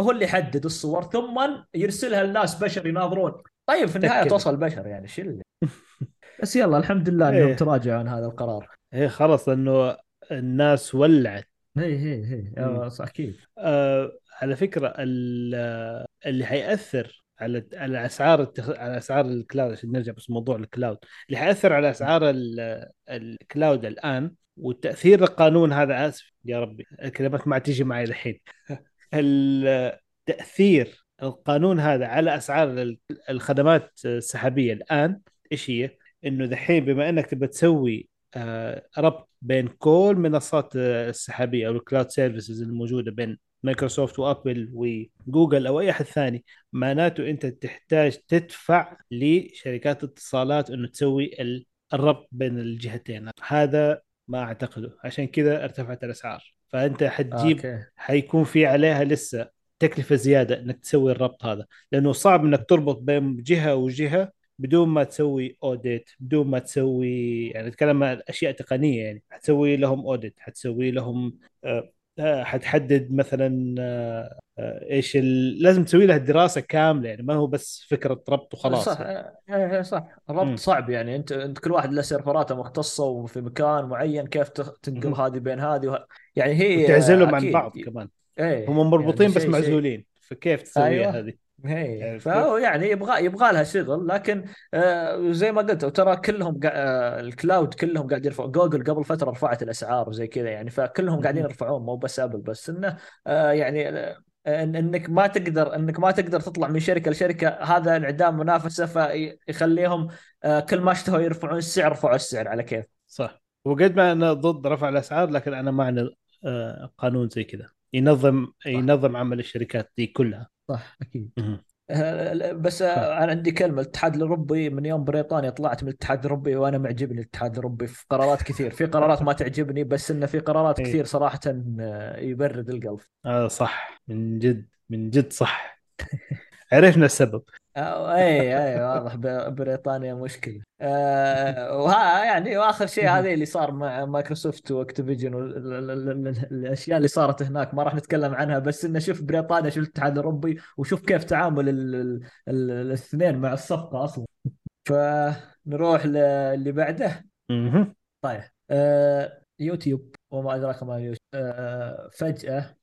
هو اللي يحدد الصور ثم يرسلها لناس بشر يناظرون. طيب في النهاية تأكد. توصل بشر يعني شو اللي؟ بس يلا الحمد لله انهم إيه تراجعوا عن هذا القرار. هي خلاص انه الناس ولعت. هي هي مم. آه، أكيد. آه على فكرة ال- اللي حيأثر على على أسعار التخ... على أسعار ال cloud عشان نرجع بس موضوع ال cloud اللي حيأثر على أسعار ال- ال cloud الآن والتأثير القانون هذا آسف يا ربي الكلمات ما تيجي معي الحين التأثير القانون هذا على أسعار ال- الخدمات السحابية الآن إيش هي؟ إنه دحين بما إنك تبى تسوي آه، ربط بين كل منصات آه، السحابية أو ال cloud services الموجودة بين Microsoft و Apple و Google أو أي أحد ثاني معناته أنت تحتاج تدفع لشركات اتصالات إنه تسوي ال- الربط بين الجهتين. هذا ما أعتقده. عشان كذا ارتفعت الأسعار. فأنت حتجيب أوكي. حيكون في عليها لسه تكلفة زيادة إنك تسوي الربط هذا. لأنه صعب إنك تربط بين جهة وجهة بدون ما تسوي audit بدون ما تسوي يعني نتكلم عن أشياء تقنية يعني. حتسوي لهم audit حتسوي لهم آه، حتحدد مثلا آه، آه، إيش ال... لازم تسوي لها دراسه كاملة يعني ما هو بس فكرة ربط وخلاص صح يعني. إيه، إيه، صح. الربط صعب يعني أنت أنت كل واحد له سيرفراته مختصة وفي مكان معين كيف تنقل. هذه بين هذه وه... يعني هي وتعزلهم عن بعض كمان إيه هم مربوطين يعني بس معزولين فكيف تسويها أيوه هذه هي عرفت كيف؟ فهو يعني يبغى يبغى لها شغل لكن آه زي ما قلت وترى كلهم قا... آه ال cloud كلهم قاعد يرفعوا جوجل قبل فترة رفعت الأسعار وزي كذا يعني فكلهم قاعدين. يرفعون مو بس Apple بس. إنه آه يعني إن إنك ما تقدر إنك ما تقدر تطلع من شركة لشركة هذا انعدام منافسة فيخليهم آه كل ما اشتهوا يرفعون السعر رفعوا السعر على كيف. صح. وقد ما أنا ضد رفع الأسعار لكن أنا مع آه، قانون زي كذا. ينظم صح. ينظم عمل الشركات دي كلها. صح أكيد. آه، بس. آه، أنا عندي كلمة. الاتحاد الأوروبي من يوم بريطانيا طلعت من الاتحاد الأوروبي وأنا معجبني الاتحاد الأوروبي في قرارات كثير. في قرارات ما تعجبني بس إنه في قرارات إيه. كثير صراحة آه، يبرد القلب. هذا صح. من جد من جد صح. عرفنا السبب. اي اي واضح ب- بريطانيا مشكلة. آه وها يعني وآخر شيء هذا اللي صار مع مايكروسوفت و Activision والاشياء اللي صارت هناك ما راح نتكلم عنها بس انه شوف بريطانيا شوف الاتحاد الأوروبي وشوف كيف تعامل ال- ال- ال- الاثنين مع الصفقة أصلا. فنروح للي بعده. طيب آه يوتيوب وما أدراك ما اليوتيوب آه فجأة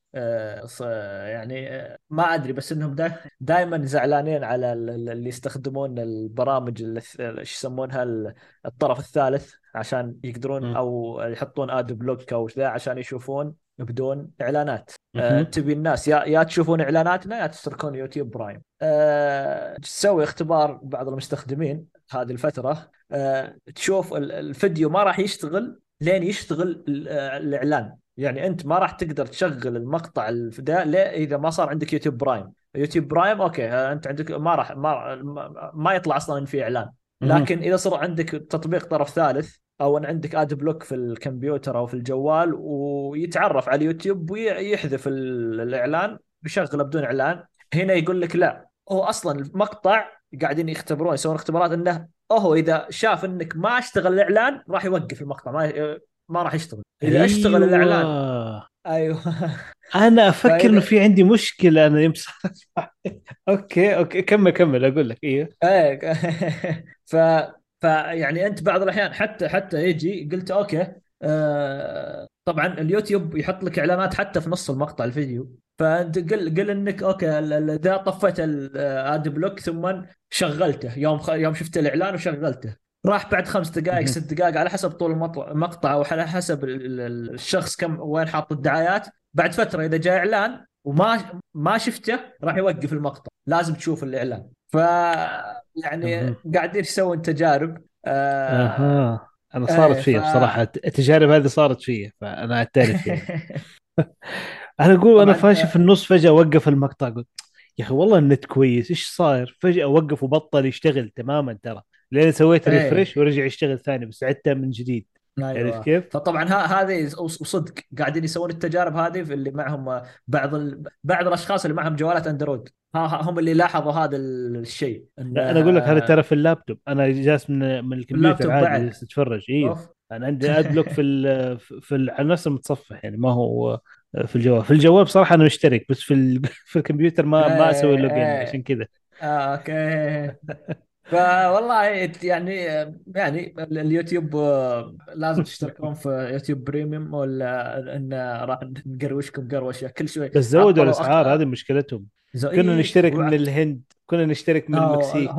يعني آه ما أدري بس إنهم دا دائما زعلانين على ال- ال- اللي يستخدمون البرامج اللي يسمونها ال- الطرف الثالث عشان يقدرون مم. أو يحطون ad block أو ذا عشان يشوفون بدون إعلانات آه مهم. تبي الناس يا يا تشوفون إعلاناتنا يا تشتركون يوتيوب Prime آه تسوي اختبار بعض المستخدمين هذه الفترة آه تشوف ال- الفيديو ما راح يشتغل لين يشتغل آه، الإعلان يعني أنت ما راح تقدر تشغل المقطع الفيديو إذا ما صار عندك يوتيوب Prime يوتيوب Prime okay أنت عندك ما راح ما, ما- يطلع أصلا في إعلان. لكن إذا صار عندك تطبيق طرف ثالث أو إن عندك اد بلوك في الكمبيوتر أو في الجوال ويتعرف على اليوتيوب ويحذف ال- الإعلان يشغله بدون إعلان هنا يقول لك لا هو أصلا المقطع قاعدين يختبرون يسوون اختبارات إنه هو إذا شاف إنك ما اشتغل الإعلان راح يوقف المقطع ما ما راح يشتغل. إذا أشتغل الإعلان. أيوه. أنا أفكر إنه في عندي مشكلة أنا يوم okay okay. كمل كمل. أقول لك. إيوه. إيه. ف فيعني أنت بعض الأحيان حتى حتى يجي قلت okay آه طبعا اليوتيوب يحط لك إعلانات حتى في نص المقطع الفيديو. فأنت قل قل إنك okay إذا طفيت ال ad block ثم شغلته. يوم خ... يوم شفت الإعلان وشغلته. راح بعد خمس دقائق. ست دقائق على حسب طول المقطع أو على حسب ال- ال- الشخص كم وين حاط الدعايات. بعد فترة إذا جاء إعلان وما ما شفته راح يوقف المقطع. لازم تشوف الإعلان. ف يعني. قاعدين يسوون تجارب آه أها. أنا صارت إيه فيا ف بصراحة. التجارب هذه صارت فيا فأنا أعترف يعني. أنا أقول أنا فاشل في النص فجأة وقف المقطع قلت يا أخي والله النت كويس إيش صاير؟ فجأة وقف وبطل يشتغل تماما ترى. لين سويت ريفرش ورجع يشتغل ثاني بس عدتها من جديد. عرفت أيوه كيف؟ فطبعا هذه وصدق قاعدين يسوون التجارب هذه في اللي معهم بعض ال... بعض الأشخاص اللي معهم جوالات أندرويد. هم اللي لاحظوا هذا الشيء. لا أنا أقول لك هذا ترى في اللابتوب. أنا جالس من من الكمبيوتر عادي أتفرج. أوف. أنا عندي ad block في ال في ال على نفس المتصفح يعني ما هو في الجوال. في الجوال بصراحة أنا مشترك بس في ال في الكمبيوتر ما ما أسوي login إيه. عشان كذا. آه okay. فوالله يعني يعني اليوتيوب آه، لازم تشتركون في يوتيوب Premium ولا إن راح نقروشكم قروشه كل شوي. بس زودوا الأسعار. هذه مشكلتهم. كنا إيه نشترك من الهند كنا نشترك من المكسيك.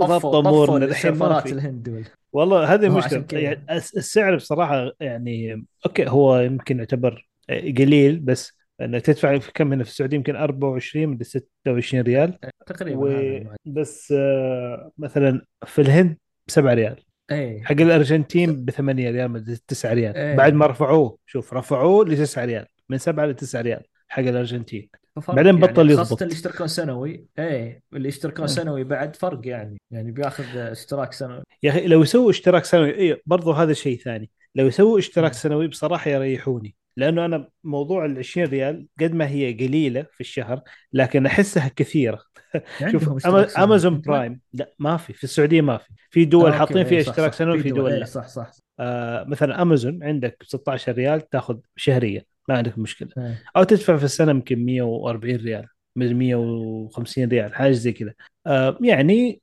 طفوا أمورنا الحين ما في. الهند وال- والله هذه المشكلة يعني الس- السعر بصراحة يعني okay هو يمكن يعتبر قليل بس إنك تدفع في كم هنا في السعودية؟ يمكن 24 من 26 ريال. تقريبا المعدل وبس آه، مثلا في الهند ب 7 ريال. إيه. حق الأرجنتين ب 8 ريال من 9 ريال. بعد إيه ما رفعوه شوف رفعوه ل 9 ريال. من 7 ل 9 ريال حق الأرجنتين. بعدين يعني بطل خاصة اللي يضبط يشتركون سنوي. إيه اللي يشتركون مم. سنوي بعد فرق يعني. يعني بياخذ اشتراك سنوي. يا أخي لو يسووا اشتراك سنوي اي برضو هذا شيء ثاني. لو يسووا اشتراك مم. سنوي بصراحة يريحوني. لأنه أنا موضوع ال 20 ريال قد ما هي قليلة في الشهر لكن أحسها كثيرة. شوف أما- سنوي. أمازون ما Prime لا ما في. في السعودية ما في. في دول آه حاطين فيها صح اشتراك سنوي في دول لا صح صح آه مثلا أمازون عندك ب 16 ريال تاخذ شهريه ما عندك مشكلة. إيه. أو تدفع في السنة يمكن 140 ريال 150 ريال حاجة زي كذا. آه يعني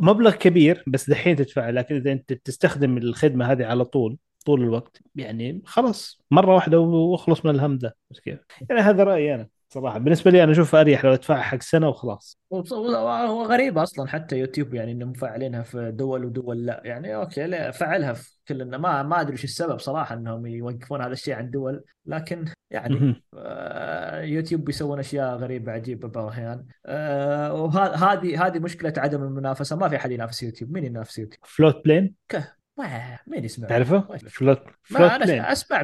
مبلغ كبير بس دحين تدفع لكن إذا أنت بتستخدم الخدمة هذه على طول طول الوقت. يعني خلاص مرة واحدة وأخلص من الهم ده كيف؟ يعني هذا رأيي أنا صراحة. بالنسبة لي أنا أشوف أريح لو أدفع حق سنة وخلاص. هو غريب أصلا حتى يوتيوب يعني إنهم مفعلينها في دول ودول. لا يعني okay لا فعلها في كل ما ما أدري إيش السبب صراحة إنهم يوقفون هذا الشيء عن دول. لكن يعني آه يوتيوب بيسوون أشياء غريبة عجيبة بعض الأحيان. آه وهذه هذه مشكلة عدم المنافسة. ما في أحد ينافس يوتيوب. مين ينافس يوتيوب؟ Floatplane ما مين يسمع تعرفه؟ Float Float ما. أنا أسمع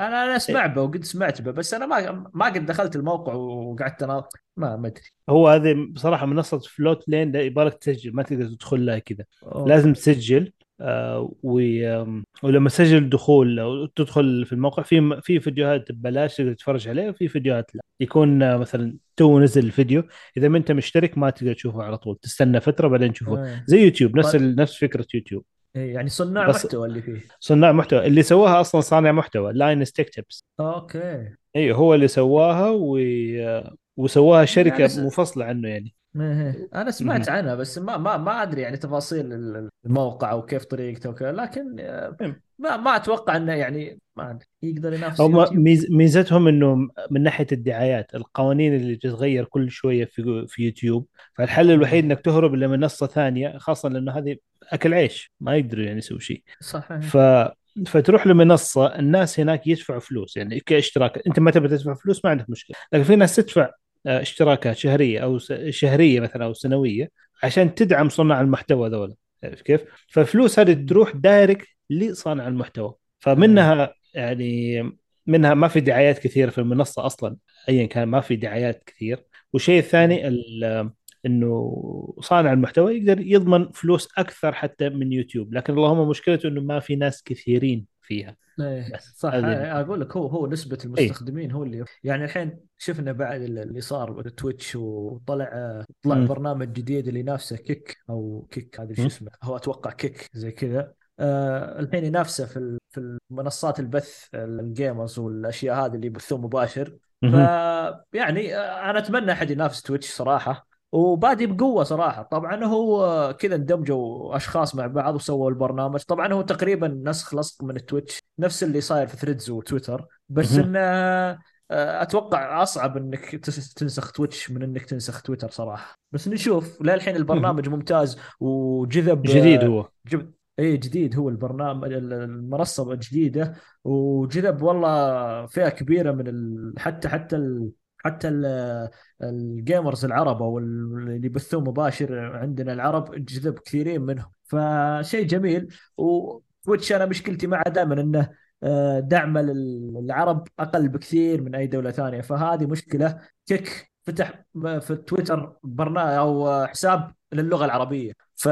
أنا أنا أسمع به وقد سمعت به بس أنا ما ما قد دخلت الموقع وقعدت أنا ما ما أدري هو هذه بصراحة منصة Floatplane يبغالك تسجل ما تقدر تدخل لها كذا لازم تسجل آه ولما تسجل الدخول أو تدخل في الموقع في في فيديوهات ببلاش تقدر تتفرج عليها وفي فيديوهات لا يكون آه مثلا تو نزل الفيديو إذا ما أنت مشترك ما تقدر تشوفه على طول تستنى فترة بعدين تشوفه. زي يوتيوب نفس. نفس فكرة يوتيوب إيه يعني صناع محتوى اللي فيه. صناع محتوى. اللي سواها أصلا صانع محتوى Linus Tech Tips okay. اي هو اللي سواها و... وسواها شركة يعني س... منفصله عنه يعني. إيه، أنا سمعت عنها بس ما ما ما أدري يعني تفاصيل الموقع وكيف طريقته وكذا لكن آه، ما ما أتوقع إنه يعني ما يقدر ينافس هم ميز ميزتهم إنه من ناحية الدعايات القوانين اللي تتغير كل شوية في في يوتيوب فالحل الوحيد إنك تهرب لمنصه ثانية خاصة لأنه هذه أكل عيش ما يقدروا يعني يسوي شيء. صحيح. ف فتروح لمنصة الناس هناك يدفعوا فلوس يعني كاشتراك أنت ما تبي تدفع فلوس ما عندك مشكلة لكن في ناس تدفع آه، اشتراكات شهرية أو شهرية مثلا أو سنوية عشان تدعم صناع المحتوى ذولا كيف؟ فالفلوس هذه تروح دايركت لصانع المحتوى فمنها يعني منها ما في دعايات كثيره في المنصة أصلا ايا كان ما في دعايات كثير. والشيء الثاني إنه صانع المحتوى يقدر يضمن فلوس أكثر حتى من يوتيوب لكن اللهم مشكلته إنه ما في ناس كثيرين فيها. إيه صح أقول لك هو هو نسبة المستخدمين إيه؟ هو اللي يعني الحين شفنا بعد اللي صار Twitch وطلع طلع م. برنامج جديد اللي ينافسه Kick أو Kick هذا شو اسمه هو أتوقع Kick زي كذا. الحين ينافسه في في منصات البث ال gamers والأشياء هذه اللي يبثون مباشر. ف يعني آه، أنا أتمنى أحد ينافس Twitch صراحة وبادي بقوة صراحة. طبعا هو كذا اندمجوا أشخاص مع بعض وسووا البرنامج. طبعا هو تقريبا نسخ لصق من ال Twitch نفس اللي صاير في Threads وتويتر بس انه آه، أتوقع أصعب إنك تنسخ Twitch من إنك تنسخ تويتر صراحة. بس نشوف للحين البرنامج ممتاز وجذب جديد هو. جب... اي جديد هو البرنامج المنصة جديدة وجذب والله فئة كبيرة من ال... حتى حتى ال... حتى ال gamers العرب أو اللي يبثون مباشر عندنا العرب جذب كثيرين منهم. فشيء جميل و Twitch أنا مشكلتي معه دائما إنه آه، دعم العرب أقل بكثير من أي دولة ثانية. فهذه مشكلة Kick فتح في تويتر برنامج أو حساب للغة العربية. ف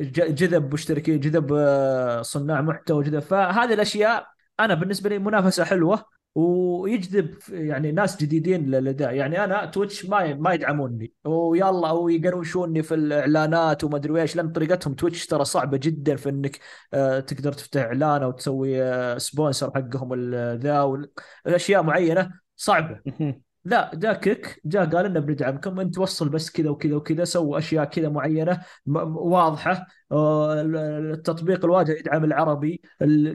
جذب مشتركين جذب آه، صناع محتوى جذب. فهذه الأشياء أنا بالنسبة لي منافسة حلوة ويجذب يعني ناس جديدين للاداء يعني أنا Twitch ما ما يدعموني. ويلا أو يقروشوني في الإعلانات وما أدري إيش لأن طريقتهم Twitch ترى صعبة جدا في إنك آه، تقدر تفتح إعلان أو تسوي sponsor آه، حقهم ذا اشياء معينة صعبة. لا جاء Kick جاء قال إنه بندعمكم انت وصل بس كذا وكذا وكذا سووا أشياء كذا معينة واضحة. آه، التطبيق الواجهه يدعم العربي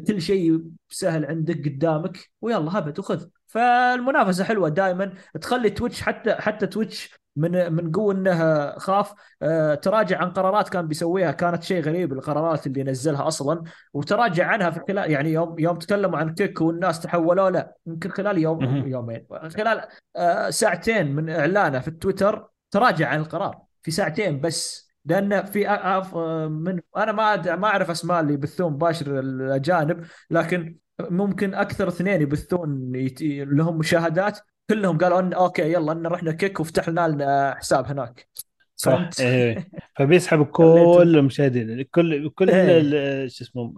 كل شيء سهل عندك قدامك ويلا هبت وخذ. فالمنافسة حلوة دائما تخلي Twitch حتى حتى Twitch من من قوة إنه خاف. آه، تراجع عن قرارات كان بيسويها. كانت شيء غريب القرارات اللي نزلها أصلا. وتراجع عنها في خلال يعني يوم يوم تكلموا عن Kick والناس تحولوا لا يمكن خلال يوم يومين. خلال آه، ساعتين من إعلانه في التويتر تراجع عن القرار. في ساعتين بس. لأن في آه، من أنا ما ما أعرف أسماء اللي يبثون مباشر الأجانب. لكن ممكن أكثر اثنين يبثون لهم مشاهدات. كلهم قالوا ان okay يلا إن رحنا Kick وفتح لنا حساب هناك. صح. إيه. فبيسحب كل المشاهدين. كل كل إيه. شو اسمه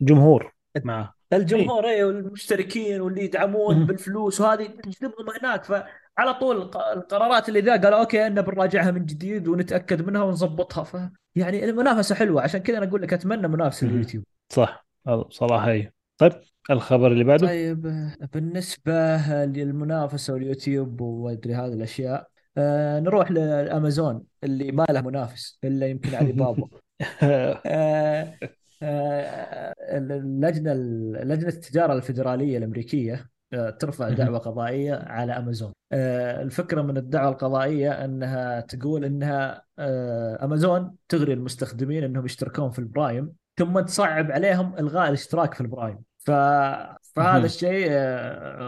الجمهور. معه الجمهور اي والمشتركين واللي يدعمون بالفلوس وهذه تجذبهم هناك؟ فعلى طول القرارات اللي ذا قالوا okay إن بنراجعها من جديد ونتأكد منها ونظبطها. ف يعني المنافسة حلوة. عشان كذا أنا أقول لك أتمنى منافسة اليوتيوب. صح. صراحة هي طيب الخبر اللي بعده. طيب بالنسبة للمنافسة واليوتيوب وادري هذه الأشياء آه نروح لأمازون اللي ما له منافس إلا يمكن علي بابا آه آه اللجنة لجنة التجارة الفدراليه الأمريكية آه، ترفع دعوة قضائية على أمازون. آه، الفكرة من الدعوة القضائية أنها تقول إنها آه، أمازون تغري المستخدمين إنهم يشتركون في ال Prime ثم تصعب عليهم إلغاء الاشتراك في ال Prime. ف... فهذا الشيء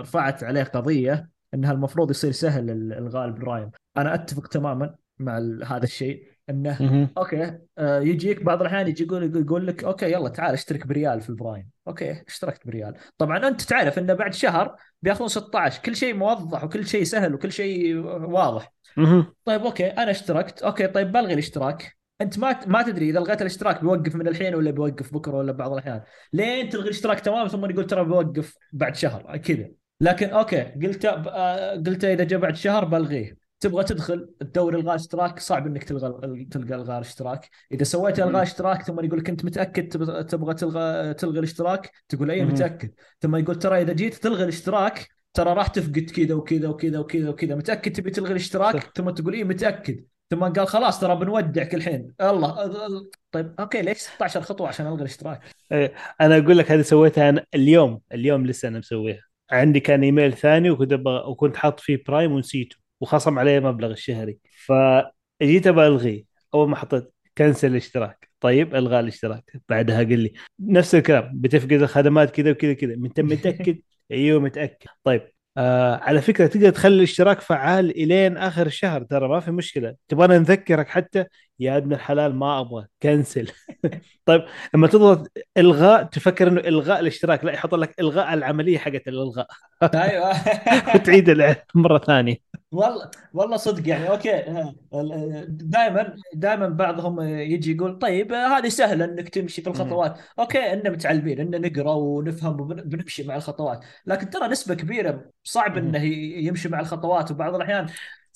رفعت عليه قضية انها المفروض يصير سهل إلغاء ال Prime. أنا أتفق تماما مع هذا الشيء. إنه okay آه يجيك بعض الأحيان يجي يقول يقول لك okay يلا تعال اشترك بريال في ال Prime. okay اشتركت بريال. طبعا أنت تعرف إنه بعد شهر بياخذون 16 كل شيء موضح وكل شيء سهل وكل شيء واضح. طيب okay أنا اشتركت. okay طيب بلغي الاشتراك. أنت ما ما تدري إذا الغيت الاشتراك بيوقف من الحين ولا بيوقف بكرة ولا بعض الأحيان. لين تلغي الاشتراك تمام ثم يقول ترى بيوقف بعد شهر كذا. لكن okay قلت آه، قلت إذا جاء بعد شهر بلغيه. تبغى تدخل تدور ألغاء اشتراك صعب إنك تلغى تلقى ألغاء اشتراك إذا سويت ألغاء اشتراك ثم يقول لك أنت متأكد تبغى تلغى تلغي الاشتراك تقول أي متأكد. ثم يقول ترى إذا جيت تلغي الاشتراك ترى راح تفقد كذا وكذا وكذا وكذا وكذا. متأكد تبي تلغي الاشتراك؟ ثم تقول إي متأكد. ثم قال خلاص ترى بنودعك الحين. الله طيب okay ليش 16 خطوة عشان ألغي الاشتراك؟ إيه، أنا أقول لك هذه سويتها أنا اليوم اليوم لسه أنا مسويها. عندي كان إيميل ثاني وكنت وكنت حاط فيه Prime ونسيته وخصم عليه مبلغ الشهري. فجيت أبغى ألغيه. أول ما حطيت cancel الاشتراك. طيب الغاء الاشتراك. بعدها قال لي نفس الكلام بتفقد الخدمات كذا وكذا كذا انت متأكد؟ أيوه متأكد. طيب آه على فكرة تقدر تخلي الاشتراك فعال إلين آخر الشهر ترى ما في مشكلة. تبغانا نذكرك حتى؟ يا ابن الحلال ما أبغى cancel طيب لما تضغط إلغاء تفكر إنه إلغاء الاشتراك. لا يحط لك إلغاء العملية حقت الإلغاء. أيوه. وتعيد مرة ثانية. والله والله صدق يعني. okay دائما دائما بعضهم يجي يقول طيب هذه سهلة إنك تمشي في الخطوات. okay ان متعلمين ان نقرأ ونفهم وبنمشي مع الخطوات. لكن ترى نسبة كبيرة صعب إنه يمشي مع الخطوات. وبعض الأحيان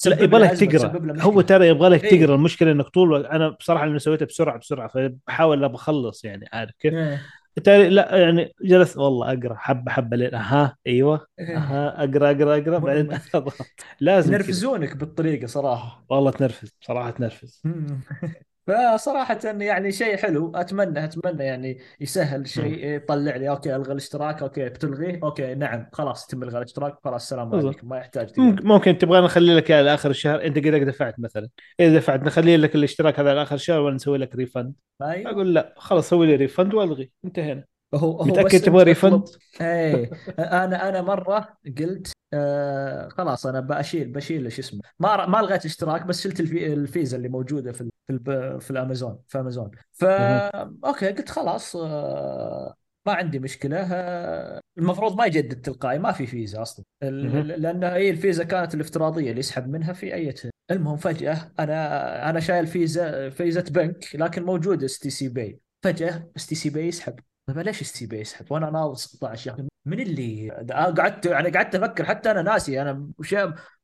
لا يبغى لك تقرأ. هو ترى يبغى لك إيه؟ تقرأ. المشكلة إنك طول أنا بصراحة اني سويتها بسرعة بسرعة فبحاول بخلص يعني عارف كيف؟ إيه؟ بالتالي لا يعني جلس والله أقرأ حبة حبة لين أها أيوه إيه. أها أقرأ أقرأ أقرأ بعدين لازم ينرفزونك بالطريقة صراحة. والله تنرفز صراحة تنرفز. فصراحة يعني شيء حلو. أتمنى أتمنى يعني يسهل شيء يطلع لي. okay الغي الاشتراك. okay بتلغيه؟ okay نعم. خلاص تم إلغاء الاشتراك. خلاص السلام عليكم. ما يحتاج ممكن تبغى نخلي لك إياه لآخر الشهر؟ أنت قد دفعت مثلا؟ إذا دفعت نخلي لك الاشتراك هذا لآخر الشهر ولا نسوي لك refund أيوه. أقول لا. خلاص سوي لي refund وألغي. انتهينا. هو هو متأكد تبغى refund؟ إيه. أنا أنا مرة قلت آه خلاص أنا بشيل بشيل شو اسمه. ما ما لغيت اشتراك بس شلت الفي الفيزا اللي موجودة في في, في الأمازون في أمازون. فا okay قلت خلاص آه ما عندي مشكلة. آه المفروض ما يجدد تلقائي ما في فيزا أصلا. لأن هي الفيزا كانت الافتراضية اللي يسحب منها في أي المهم فجأة أنا أنا شايل فيزا فيزا بنك لكن موجود اس تي سي باي فجأة اس تي سي باي يسحب. طيب ليش السي بي يسحب وأنا ناظر 16 يا أخي. من اللي قعدت يعني قعدت أفكر حتى أنا ناسي أنا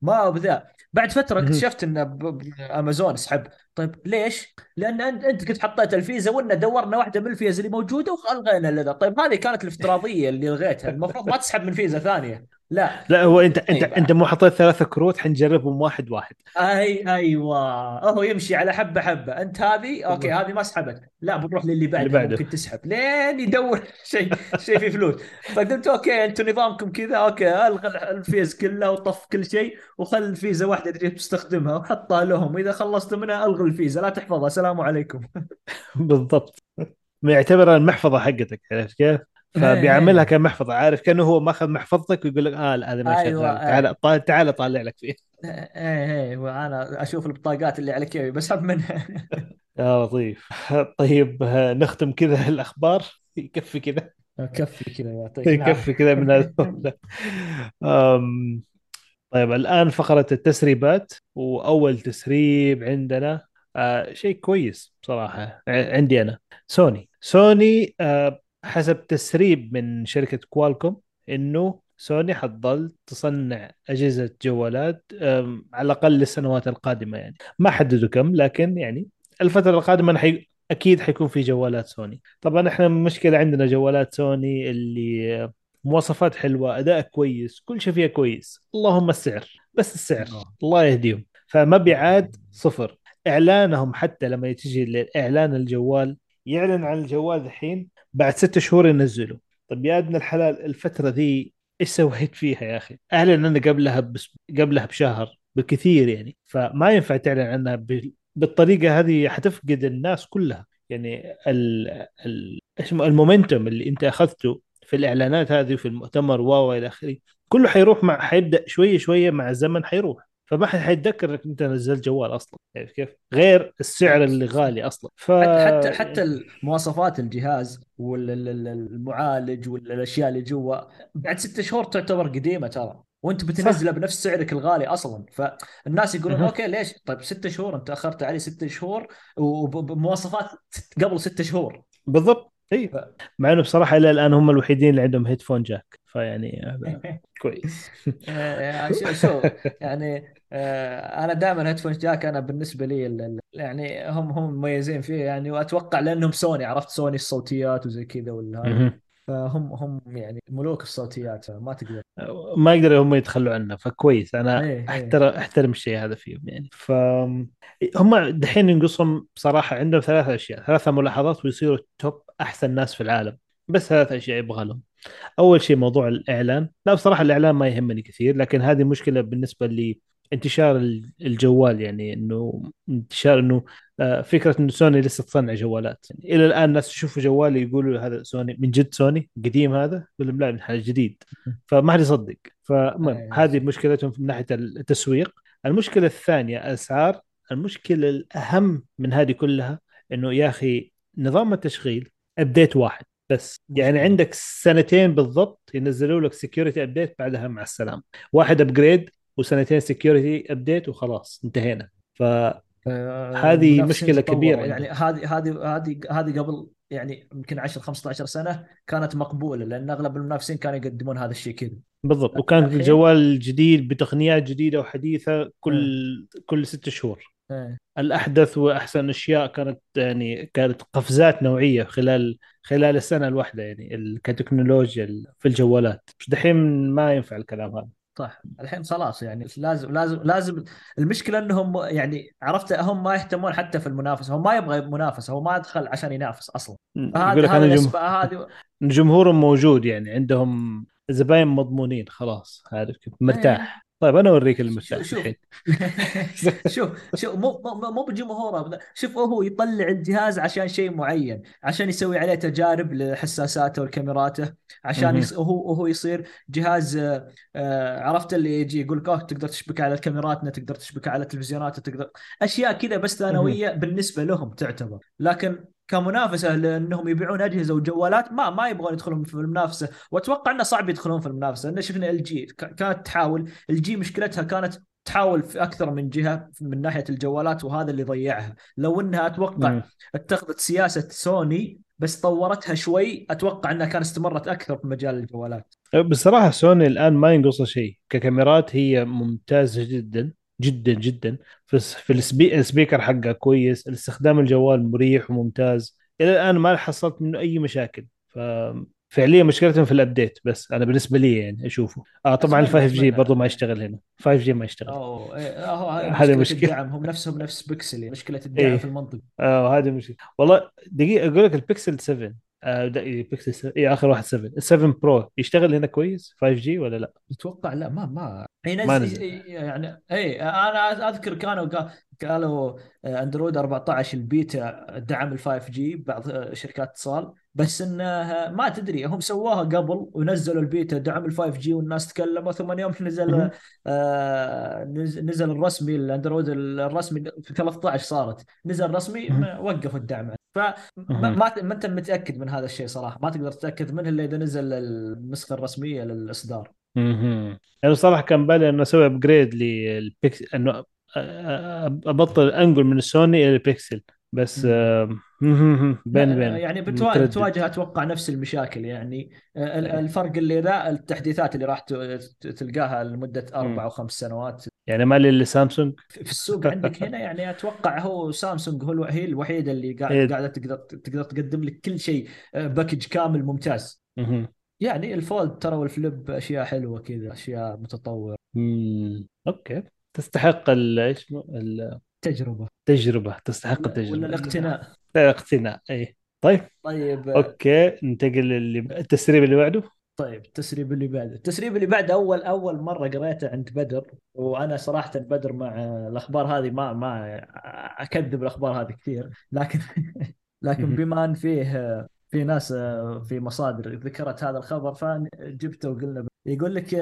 ما بذا بعد فترة اكتشفت إن أمازون سحب. طيب ليش؟ لأن انت كنت حطيت الفيزا ونا دورنا واحدة من الفيزا اللي موجودة والغينا لذا. طيب هذه كانت الافتراضية اللي لغيتها. المفروض ما تسحب من فيزا ثانية. لا. لا هو انت انت أيوة. أنت مو حطيت ثلاثة كروت حنجربهم واحد واحد. أي أيوه. هو يمشي على حبة حبة. أنت هذه؟ أوكي هذه ما سحبت. لا بنروح للي بعده, اللي بعده. ممكن تسحب. لين يدور شيء شيء فيه فلوس. فقلت أوكي أنتم نظامكم كذا. أوكي ألغى الفيزا كلها وطف كل شيء وخل الفيزا واحدة تجي تستخدمها وحطها لهم. إذا خلصت منها الغي الفيزا لا تحفظها. السلام عليكم. بالضبط. يعتبر المحفظة حقتك عرفت كيف؟ فبيعملها إيه. كمحفظة عارف كأنه هو ماخذ محفظتك ويقول لك آه هذا ما أيوة تعال أيوة. تعال طالع لك فيه إيه إيه وأنا أشوف البطاقات اللي على كيفي بسحب منها يا لطيف. طيب نختم كذا الأخبار؟ يكفي كذا. كفي كذا يعطيك يكفي كذا من هذا طيب الآن فقرة التسريبات وأول تسريب عندنا آه شيء كويس بصراحة عندي أنا. سوني سوني آه حسب تسريب من شركة كوالكوم إنه سوني حتظل تصنع أجهزة جوالات على الأقل للسنوات القادمة يعني. ما حددوا كم لكن يعني الفترة القادمة حي... أكيد حيكون في جوالات سوني. طبعا إحنا المشكلة عندنا جوالات سوني اللي مواصفات حلوة أداء كويس كل شيء فيها كويس. اللهم السعر بس السعر الله يهديهم. فمبيعات صفر. إعلانهم حتى لما تجي لإعلان الجوال يعلن عن الجوال الحين بعد ستة شهور ينزله طيب يا ابن الحلال الفترة ذي إيش سويت فيها يا أخي؟ أعلن عنها قبلها بس قبلها بشهر بالكثير يعني. فما ينفع تعلن عنها بالطريقة هذه حتفقد الناس كلها. يعني ال ال المومنتوم اللي أنت أخذته في الإعلانات هذه وفي المؤتمر و إلى آخره كله حيروح مع حيبدأ شوية شوية مع الزمن حيروح. فما حد حيتذكر إنك أنت نزلت جوال أصلا عارف كيف؟ غير السعر اللي غالي أصلا. ف حتى حتى مواصفات الجهاز والمعالج والاشياء اللي جوا بعد ستة شهور تعتبر قديمة ترى. وأنت بتنزله بنفس سعرك الغالي أصلا. فالناس يقولون أوكي ليش؟ طيب ستة شهور أنت أخرت علي ستة شهور وبمواصفات قبل ستة شهور. بالضبط. إي. ف... مع إنه بصراحة إلى الآن هم الوحيدين اللي عندهم headphone jack فيعني هذا كويس. آه، شو يعني آه، أنا دائما هيدفون جاك أنا بالنسبة لي يعني هم هم مميزين فيه يعني وأتوقع لأنهم سوني عرفت سوني الصوتيات وزي كذا ولا فهم هم يعني ملوك الصوتيات ما تقدر. ما يقدروا هم يتخلوا عنه فكويس. أنا إيه, إيه. احترم أحترم الشيء هذا فيهم يعني. ف هم دحين ينقصهم بصراحة عندهم ثلاث أشياء ثلاثة ملاحظات ويصيروا توب أحسن ناس في العالم بس ثلاث أشياء يبغى لهم. أول شيء موضوع الاعلان لا بصراحة الاعلان ما يهمني كثير لكن هذه مشكلة بالنسبة لي انتشار الجوال يعني إنه انتشار إنه آه، فكرة إنه سوني لسه تصنع جوالات. يعني إلى الآن الناس يشوفوا جوالي يقولوا هذا سوني من جد سوني؟ قديم هذا؟ ولا لا من حاجة جديد. فما حد يصدق. فالمهم أيوة. هذه مشكلتهم من ناحية التسويق. المشكلة الثانية اسعار المشكلة الأهم من هذه كلها إنه يا أخي نظام التشغيل update واحد. بس يعني عندك سنتين بالضبط ينزلوا لك security update بعدها مع السلامة. واحد upgrade وسنتين security update وخلاص انتهينا. ف هذه مشكلة كبيرة. يعني هذه هذه هذه هذه قبل يعني يمكن 10 15 سنة كانت مقبولة لأن أغلب المنافسين كانوا يقدمون هذا الشيء كذا. بالضبط. وكان الجوال جديد بتقنيات جديدة وحديثة كل آه. كل ست شهور. الأحدث وأحسن أشياء كانت يعني كانت قفزات نوعية خلال خلال السنة الواحدة يعني كتكنولوجيا في الجوالات. دحين ما ينفع الكلام هذا. صح الحين خلاص يعني لازم لازم لازم المشكلة إنهم يعني عرفت هم ما يهتمون حتى في المنافسة هو ما يبغى منافسة هو ما يدخل عشان ينافس أصلا. هذا هذا جمهورهم موجود يعني عندهم زباين مضمونين خلاص عارف كيف؟ مرتاح. طيب أنا أوريك المثال شوف شوف شوف مو مو مو بجمهوره شوف هو يطلع الجهاز عشان شيء معين عشان يسوي عليه تجارب لحساساته وكاميراته عشان يص... هو هو يصير جهاز آه عرفت اللي يجي يقول لك تقدر تشبك على كاميراتنا تقدر تشبك على تلفزيونات تقدر أشياء كذا بس ثانوية بالنسبة لهم تعتبر. لكن كمنافسة لأنهم يبيعون أجهزة وجوالات ما ما يبغون يدخلون في المنافسة. وأتوقع إنه صعب يدخلون في المنافسة. لأن شفنا ال جي كانت تحاول الجي مشكلتها كانت تحاول في أكثر من جهة من ناحية الجوالات وهذا اللي ضيعها. لو إنها أتوقع اتخذت سياسة سوني بس طورتها شوي أتوقع إنها كان استمرت أكثر في مجال الجوالات. بصراحة سوني الآن ما ينقصها شيء. ككاميرات هي ممتازة جدا. جدا جدا. في ال speaker حقه كويس الاستخدام الجوال مريح وممتاز. إلى الآن ما حصلت منه أي مشاكل. ف فعليا مشكلتهم في ال update بس أنا بالنسبة لي يعني أشوفه. آه طبعا ال 5G برضه ما يشتغل هنا. 5G ما يشتغل. أوه إيه هذه مشكلة الدعم هم نفسهم نفس بيكسل مشكلة الدعم إيه. في المنطقة. آه هذه مشكلة. والله دقيقة أقول لك البيكسل 7 آه بيكسل 7a آخر واحد 7 7 Pro يشتغل هنا كويس؟ 5G ولا لا؟ أتوقع لا ما ما ينزل يعني اي أنا أذكر كانوا قالوا أندرويد 14 البيتا دعم ال 5G بعض شركات اتصال. بس انه ما تدري هم سووها قبل ونزلوا البيتا دعم ال 5G والناس تكلموا ثم يوم نزل آه نزل الرسمي الأندرويد الرسمي في 13 صارت. نزل رسمي وقفوا الدعم. فما ما أنت متأكد من هذا الشيء صراحة؟ ما تقدر تتأكد منه إلا إذا نزل النسخة الرسمية للإصدار. أها يعني صراحة كان بالي إنه أسوي upgrade للبيكسل إنه أبطل أنقل من السوني إلى البيكسل. بس بين بين يعني بتواجه أتوقع نفس المشاكل يعني إيه. الفرق اللي ذا التحديثات اللي راح تلقاها لمدة أربع أو خمس سنوات. يعني ما لي سامسونج. في السوق عندك هنا يعني أتوقع هو سامسونج هو هي الوحيده اللي إيه. قاعدة تقدر تقدر تقدم لك كل شيء package كامل ممتاز. يعني الفولد ترى والفليب أشياء حلوة كذا أشياء متطورة. أوكي. تستحق إيش التجربه تجربة تستحق التجربه ولا الاقتناء. الاقتناء اي طيب. طيب. أوكي ننتقل اللي التسريب اللي بعده. طيب التسريب اللي بعده. التسريب اللي بعده أول أول مرة قريته عند بدر وأنا صراحة بدر مع الأخبار هذه ما ما أكذب الأخبار هذه كثير لكن لكن بما أن فيه في ناس في مصادر ذكرت هذا الخبر فجبته وقلنا يقول لك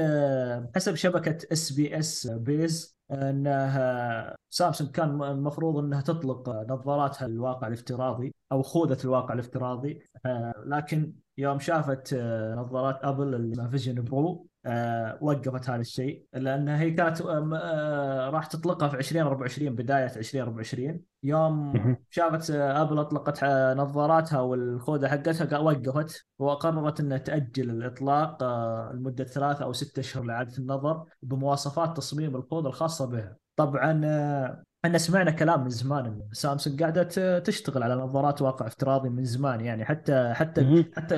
حسب شبكة SBS Biz إنها سامسونج كان المفروض إنها تطلق نظاراتها الواقع الافتراضي أو خوذة الواقع الافتراضي لكن يوم شافت نظارات أبل اللي Vision Pro آه وقفت هذا الشيء لأن هي كانت آه راح تطلقها في 2024 بداية 2024 يوم شافت آه أبل أطلقت نظاراتها والخوذه حقتها وقفت. وقررت إنها تأجل الإطلاق آه، لمدة ثلاثة أو ستة أشهر لإعادة النظر بمواصفات تصميم الخوذه الخاصة بها. طبعا آه، إحنا سمعنا كلام من زمان إن سامسونج قاعدة تشتغل على نظارات واقع افتراضي من زمان يعني حتى حتى حتى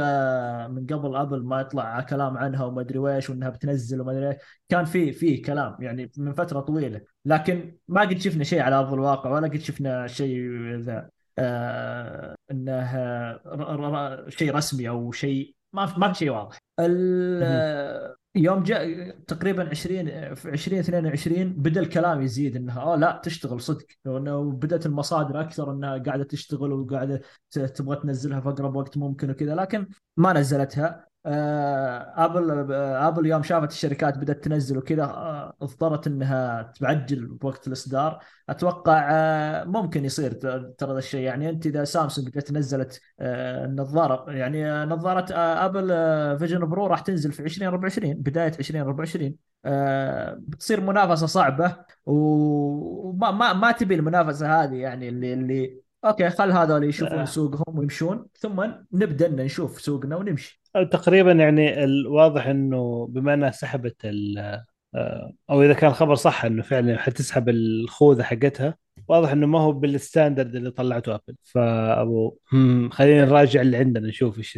من قبل ابل ما يطلع كلام عنها وما أدري ويش وإنها بتنزل وما أدري كان في في كلام يعني من فترة طويلة لكن ما قد شفنا شيء على أرض الواقع ولا قد شفنا شيء ذا آه إنه شيء رسمي أو شيء ما ما في شيء واضح. يوم جاء تقريبا 20 في 2022 بدأ الكلام يزيد إنها آه لا تشتغل صدق. وانه بدأت المصادر أكثر إنها قاعدة تشتغل وقاعدة تبغى تنزلها في أقرب وقت ممكن وكذا لكن ما نزلتها. آبل آه، آبل يوم شافت الشركات بدأت تنزل وكذا آه، اضطرت إنها تعجل بوقت الإصدار. أتوقع ممكن يصير ترى ذا الشيء. يعني أنت إذا سامسونج جت نزلت النظارة يعني نظارة آبل Vision Pro راح تنزل في 2024 بداية 2024 بتصير منافسة صعبة وما ما ما تبي المنافسة هذه يعني اللي اللي أوكي خل هذول يشوفون سوقهم ويمشون ثم نبدأ نشوف سوقنا ونمشي. تقريبا يعني الواضح إنه بما أنها سحبت آه، أو إذا كان خبر صح إنه فعلا حتسحب الخوذة حقتها واضح إنه ما هو بال standard اللي طلعته أبل. فأبو خلينا نراجع اللي عندنا نشوف إيش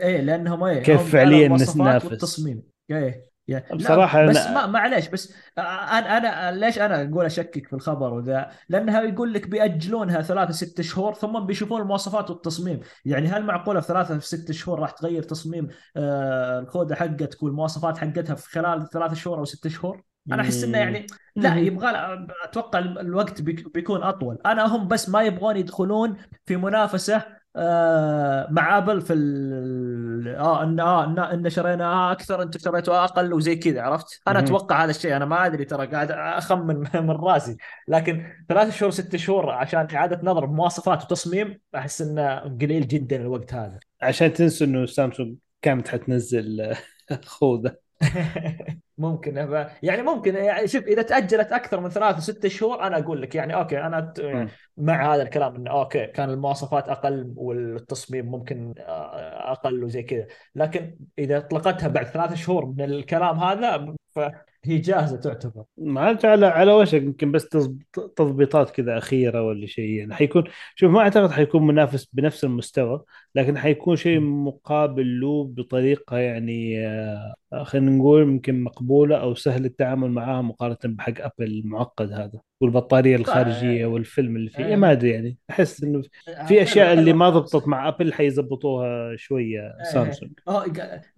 إيه لأنهم إيه كيف فعليا ننافس التصميم إيه. يعني بصراحة بس أنا... ما معليش بس أنا أنا ليش أنا أقول أشكك في الخبر وذا؟ لانها يقول لك بيأجلونها ثلاثة ست شهور ثم بيشوفون المواصفات والتصميم، يعني هل معقولة في ثلاثة في ست شهور راح تغير تصميم آه الكودة حقتك والمواصفات حقتها في خلال ثلاثة شهور أو ست شهور؟ أنا أحس إنه يعني لا يبغى أتوقع الوقت بيكون أطول، أنا هم بس ما يبغون يدخلون في منافسة آه مع ابل في ال... آه ان آه ان, إن شرينا أكثر أنتم شريتوا أقل وزي كذا عرفت؟ أنا أتوقع هذا الشيء أنا ما أدري ترى قاعد أخمن من راسي. لكن ثلاث شهور ست شهور عشان إعادة نظر بمواصفات وتصميم أحس إنه قليل جدا الوقت هذا. عشان تنسوا إنه سامسونج كانت حتنزل خوذة. ممكن يعني ممكن يعني شوف إذا تأجلت أكثر من ثلاث ست شهور أنا أقول لك يعني أوكي أنا مع هذا الكلام إنه أوكي كان المواصفات أقل والتصميم ممكن آه، أقل وزي كذا. لكن إذا اطلقتها بعد ثلاث شهور من الكلام هذا هي جاهزة تعتبر. ما على على وشك يمكن بس تضبيطات كذا أخيرة ولا شيء يعني. حيكون شوف ما أعتقد حيكون منافس بنفس المستوى لكن حيكون شيء مقابل له بطريقة يعني آه، خلينا نقول يمكن مقبولة أو سهل التعامل معها مقارنة بحق أبل المعقد هذا. والبطارية الخارجية والفيلم اللي فيه ما أدري يعني. أحس إنه في أشياء اللي ما ضبطت مع ابل حيظبطوها شوية سامسونج آه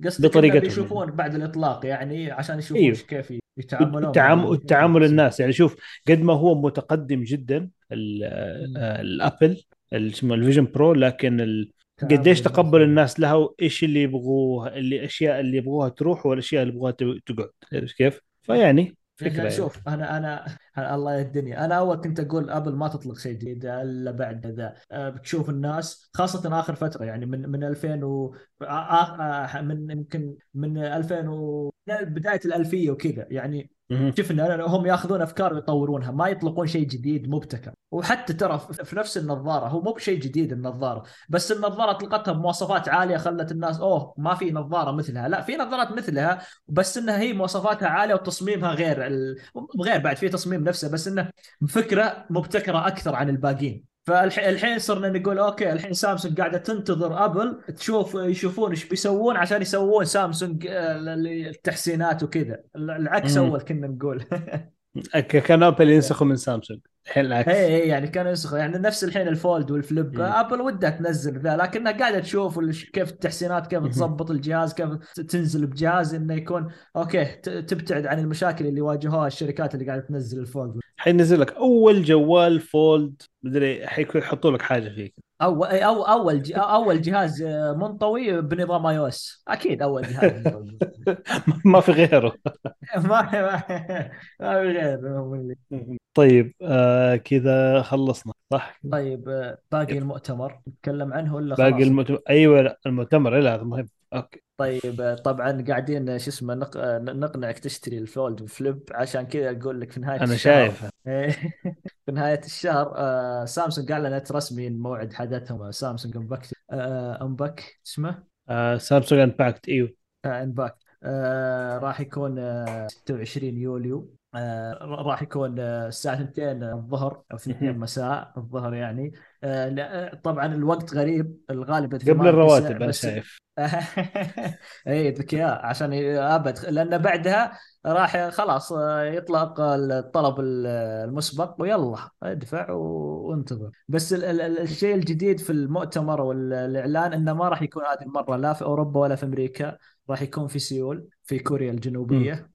قصدك بطريقتهم بيشوفون بعد الإطلاق يعني عشان يشوفون أيوه. كيف يتعاملون. تعامل تعامل الناس. يعني شوف قد ما هو متقدم جدا الابل اسمه ال Vision Pro لكن قديش تقبل الناس لها وإيش اللي يبغوه اللي الاشياء اللي يبغوها تروح والأشياء اللي يبغوها تقعد. كيف؟ فيعني فكرة يعني. شوف أنا أنا الله يهدني أنا أول كنت أقول أبل ما تطلق شيء جديد إلا بعد ذا أه، بتشوف الناس خاصة آخر فترة يعني من من 2000 و من يمكن من 2000 و بداية الألفية وكذا. يعني شفنا هم ياخذون أفكار ويطورونها ما يطلقون شيء جديد مبتكر. وحتى ترى في نفس النظارة هو مو بشيء جديد النظارة بس النظارة اطلقتها بمواصفات عالية خلت الناس أوه ما في نظارة مثلها. لا في نظارات مثلها بس انها هي مواصفاتها عالية وتصميمها غير ال... غير بعد في تصميم نفسه بس إنه فكرة مبتكرة أكثر عن الباقيين. فالحين صرنا نقول أوكي الحين سامسونج قاعدة تنتظر أبل تشوف يشوفون إيش بيسوون عشان يسوون سامسونج آه، التحسينات وكذا. العكس أول كنا نقول. كان ابل ينسخوا من سامسونج. الحين العكس. اي اي يعني كانوا ينسخوا. يعني نفس الحين ال Fold وال Flip. أبل ودها تنزل ذا لكنها قاعدة تشوف كيف التحسينات كيف. تظبط الجهاز كيف تنزل بجهاز إنه يكون أوكي تبتعد عن المشاكل اللي واجهوها الشركات اللي قاعدة تنزل ال fold. حينزل لك أول جوال fold مدري حيكون يحطوا لك حاجة فيه أو أو أول ج- أول جهاز منطوي بنظام iOS أكيد أول جهاز منطوي. ما في غيره. ما ما في غير هم اللي- طيب آه كذا خلصنا صح؟ طيب آه، باقي المؤتمر نتكلم عنه ولا باقي؟ المؤتمر. أيوه لا المؤتمر لا هذا مهم أوكي. طيب آه، طبعا قاعدين آه، شو اسمه نق... آه، نقنعك تشتري ال Fold Flip عشان كذا أقول لك في نهاية أنا الشهر شايف إيه، في نهاية الشهر آه، سامسونج اعلنت رسميا موعد حدثهم آه، سامسونج Unpacked آه، Unpacked اسمه؟ آه سامسونج Unpacked إيوه. آه، آه، راح يكون آه، 26 يوليو آه، راح يكون آه، الساعة 2 الظهر أو 2 مهم. مساء الظهر يعني. آه، طبعا الوقت غريب الغالب قبل الرواتب أنا شايف. اي أذكياء عشان أبد لأن بعدها راح خلاص آه، يطلق الطلب ال- المسبق ويلا ادفع وانتظر. بس ال ال ال- الشيء الجديد في المؤتمر والإعلان إنه ما راح يكون هذه المرة لا في أوروبا ولا في أمريكا راح يكون في سيول في كوريا الجنوبية. آه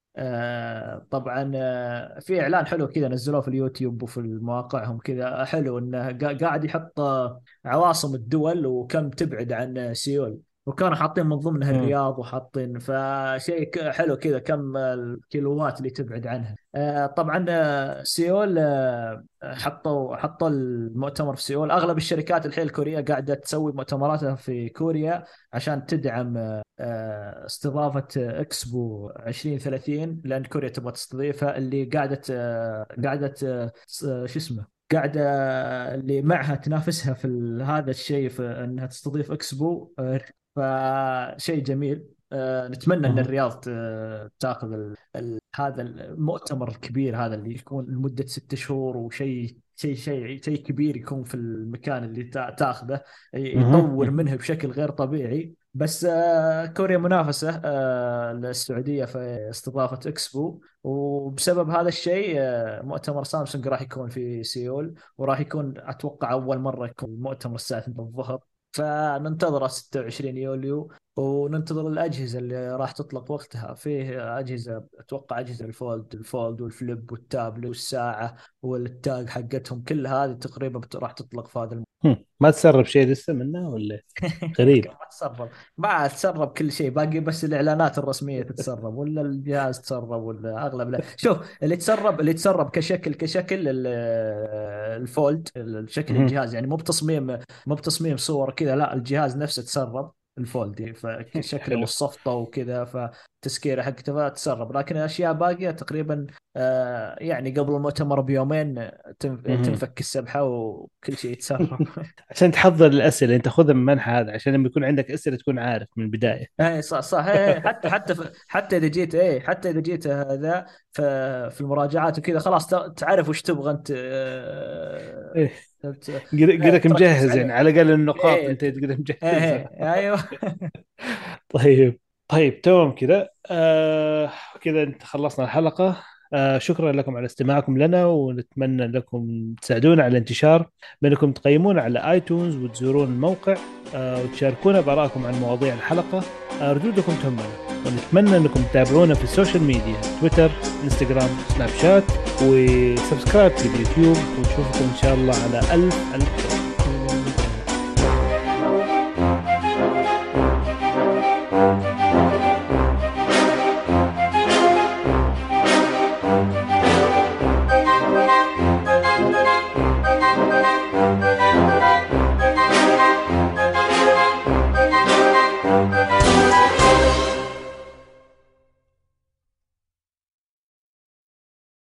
طبعا آه في إعلان حلو كذا نزلوه في اليوتيوب وفي مواقعهم كذا حلو إنه قا- قاعد يحط آه، عواصم الدول وكم تبعد عن سيول. وكانوا حاطين من ضمنها. الرياض وحاطين فشيء حلو كذا كم الكيلوات اللي تبعد عنها. آه، طبعا آه، سيول آه، حطوا حطوا المؤتمر في سيول. أغلب الشركات الحين الكورية قاعدة تسوي مؤتمراتها في كوريا عشان تدعم استضافة إكسبو 2030 لأن كوريا تبغى تستضيفها. اللي قاعدة قاعدة شو اسمه قاعدة اللي معها تنافسها في هذا الشيء في إنها تستضيف إكسبو فشيء جميل آه، نتمنى أن. الرياض ت- تاخذ ال... ال... هذا المؤتمر الكبير هذا اللي يكون لمدة ست شهور وشيء شيء شيء شيء كبير يكون في المكان اللي تا- تاخذه. يطور منه بشكل غير طبيعي بس آه، كوريا منافسة آه، للسعودية في استضافة إكسبو وبسبب هذا الشيء آه، مؤتمر سامسونج راح يكون في سيول وراح يكون أتوقع أول مرة يكون المؤتمر الساعة 2 الظهر فننتظره 26 يوليو. وننتظر الأجهزة اللي راح تطلق وقتها. فيه أجهزة أتوقع أجهزة الفولد الفولد والفليب والتابلت والساعة والتاج حقتهم كل هذه تقريبا راح تطلق في هذا الم... ما تسرب شيء لسه منه ولا؟ غريب. ما تسرب. ما تسرب كل شيء باقي بس الإعلانات الرسمية تتسرب ولا الجهاز تسرب ولا أغلب لا. شوف اللي تسرب اللي تسرب كشكل كشكل ال- الفولد شكل. الجهاز يعني مو بتصميم مو بتصميم صور كذا لا الجهاز نفسه تسرب. الفولد فشكله حلو. والصفطه وكذا فتسكيرة حقته فتسرب لكن الاشياء باقية تقريبا آه، يعني قبل المؤتمر بيومين. تنفك السبحة وكل شيء يتسرب عشان تحضر الأسئلة أنت خذها من منحى هذا عشان لما يكون عندك أسئلة تكون عارف من البداية اي صح صح إيه إيه، حتى حتى حتى إذا جيت اي حتى إذا جيت هذا في المراجعات وكذا خلاص تعرف وش تبغى أنت آه، إيه. قدك تركز مجهز. يعني على الأقل النقاط إيه. أنت قدك إيه مجهزها إيه، أيوه. طيب طيب تمام كذا. آه كذا أنت خلصنا الحلقة. آه شكرا لكم على استماعكم لنا ونتمنى لكم تساعدونا على الانتشار بأنكم تقيمونا على iTunes وتزورون الموقع آه وتشاركونا بارائكم عن مواضيع الحلقة. آه ردودكم تهمنا ونتمنى إنكم تتابعونا في السوشيال ميديا تويتر انستغرام سناب شات و subscribe في اليوتيوب ونشوفكم إن شاء الله على ألف ألف خير.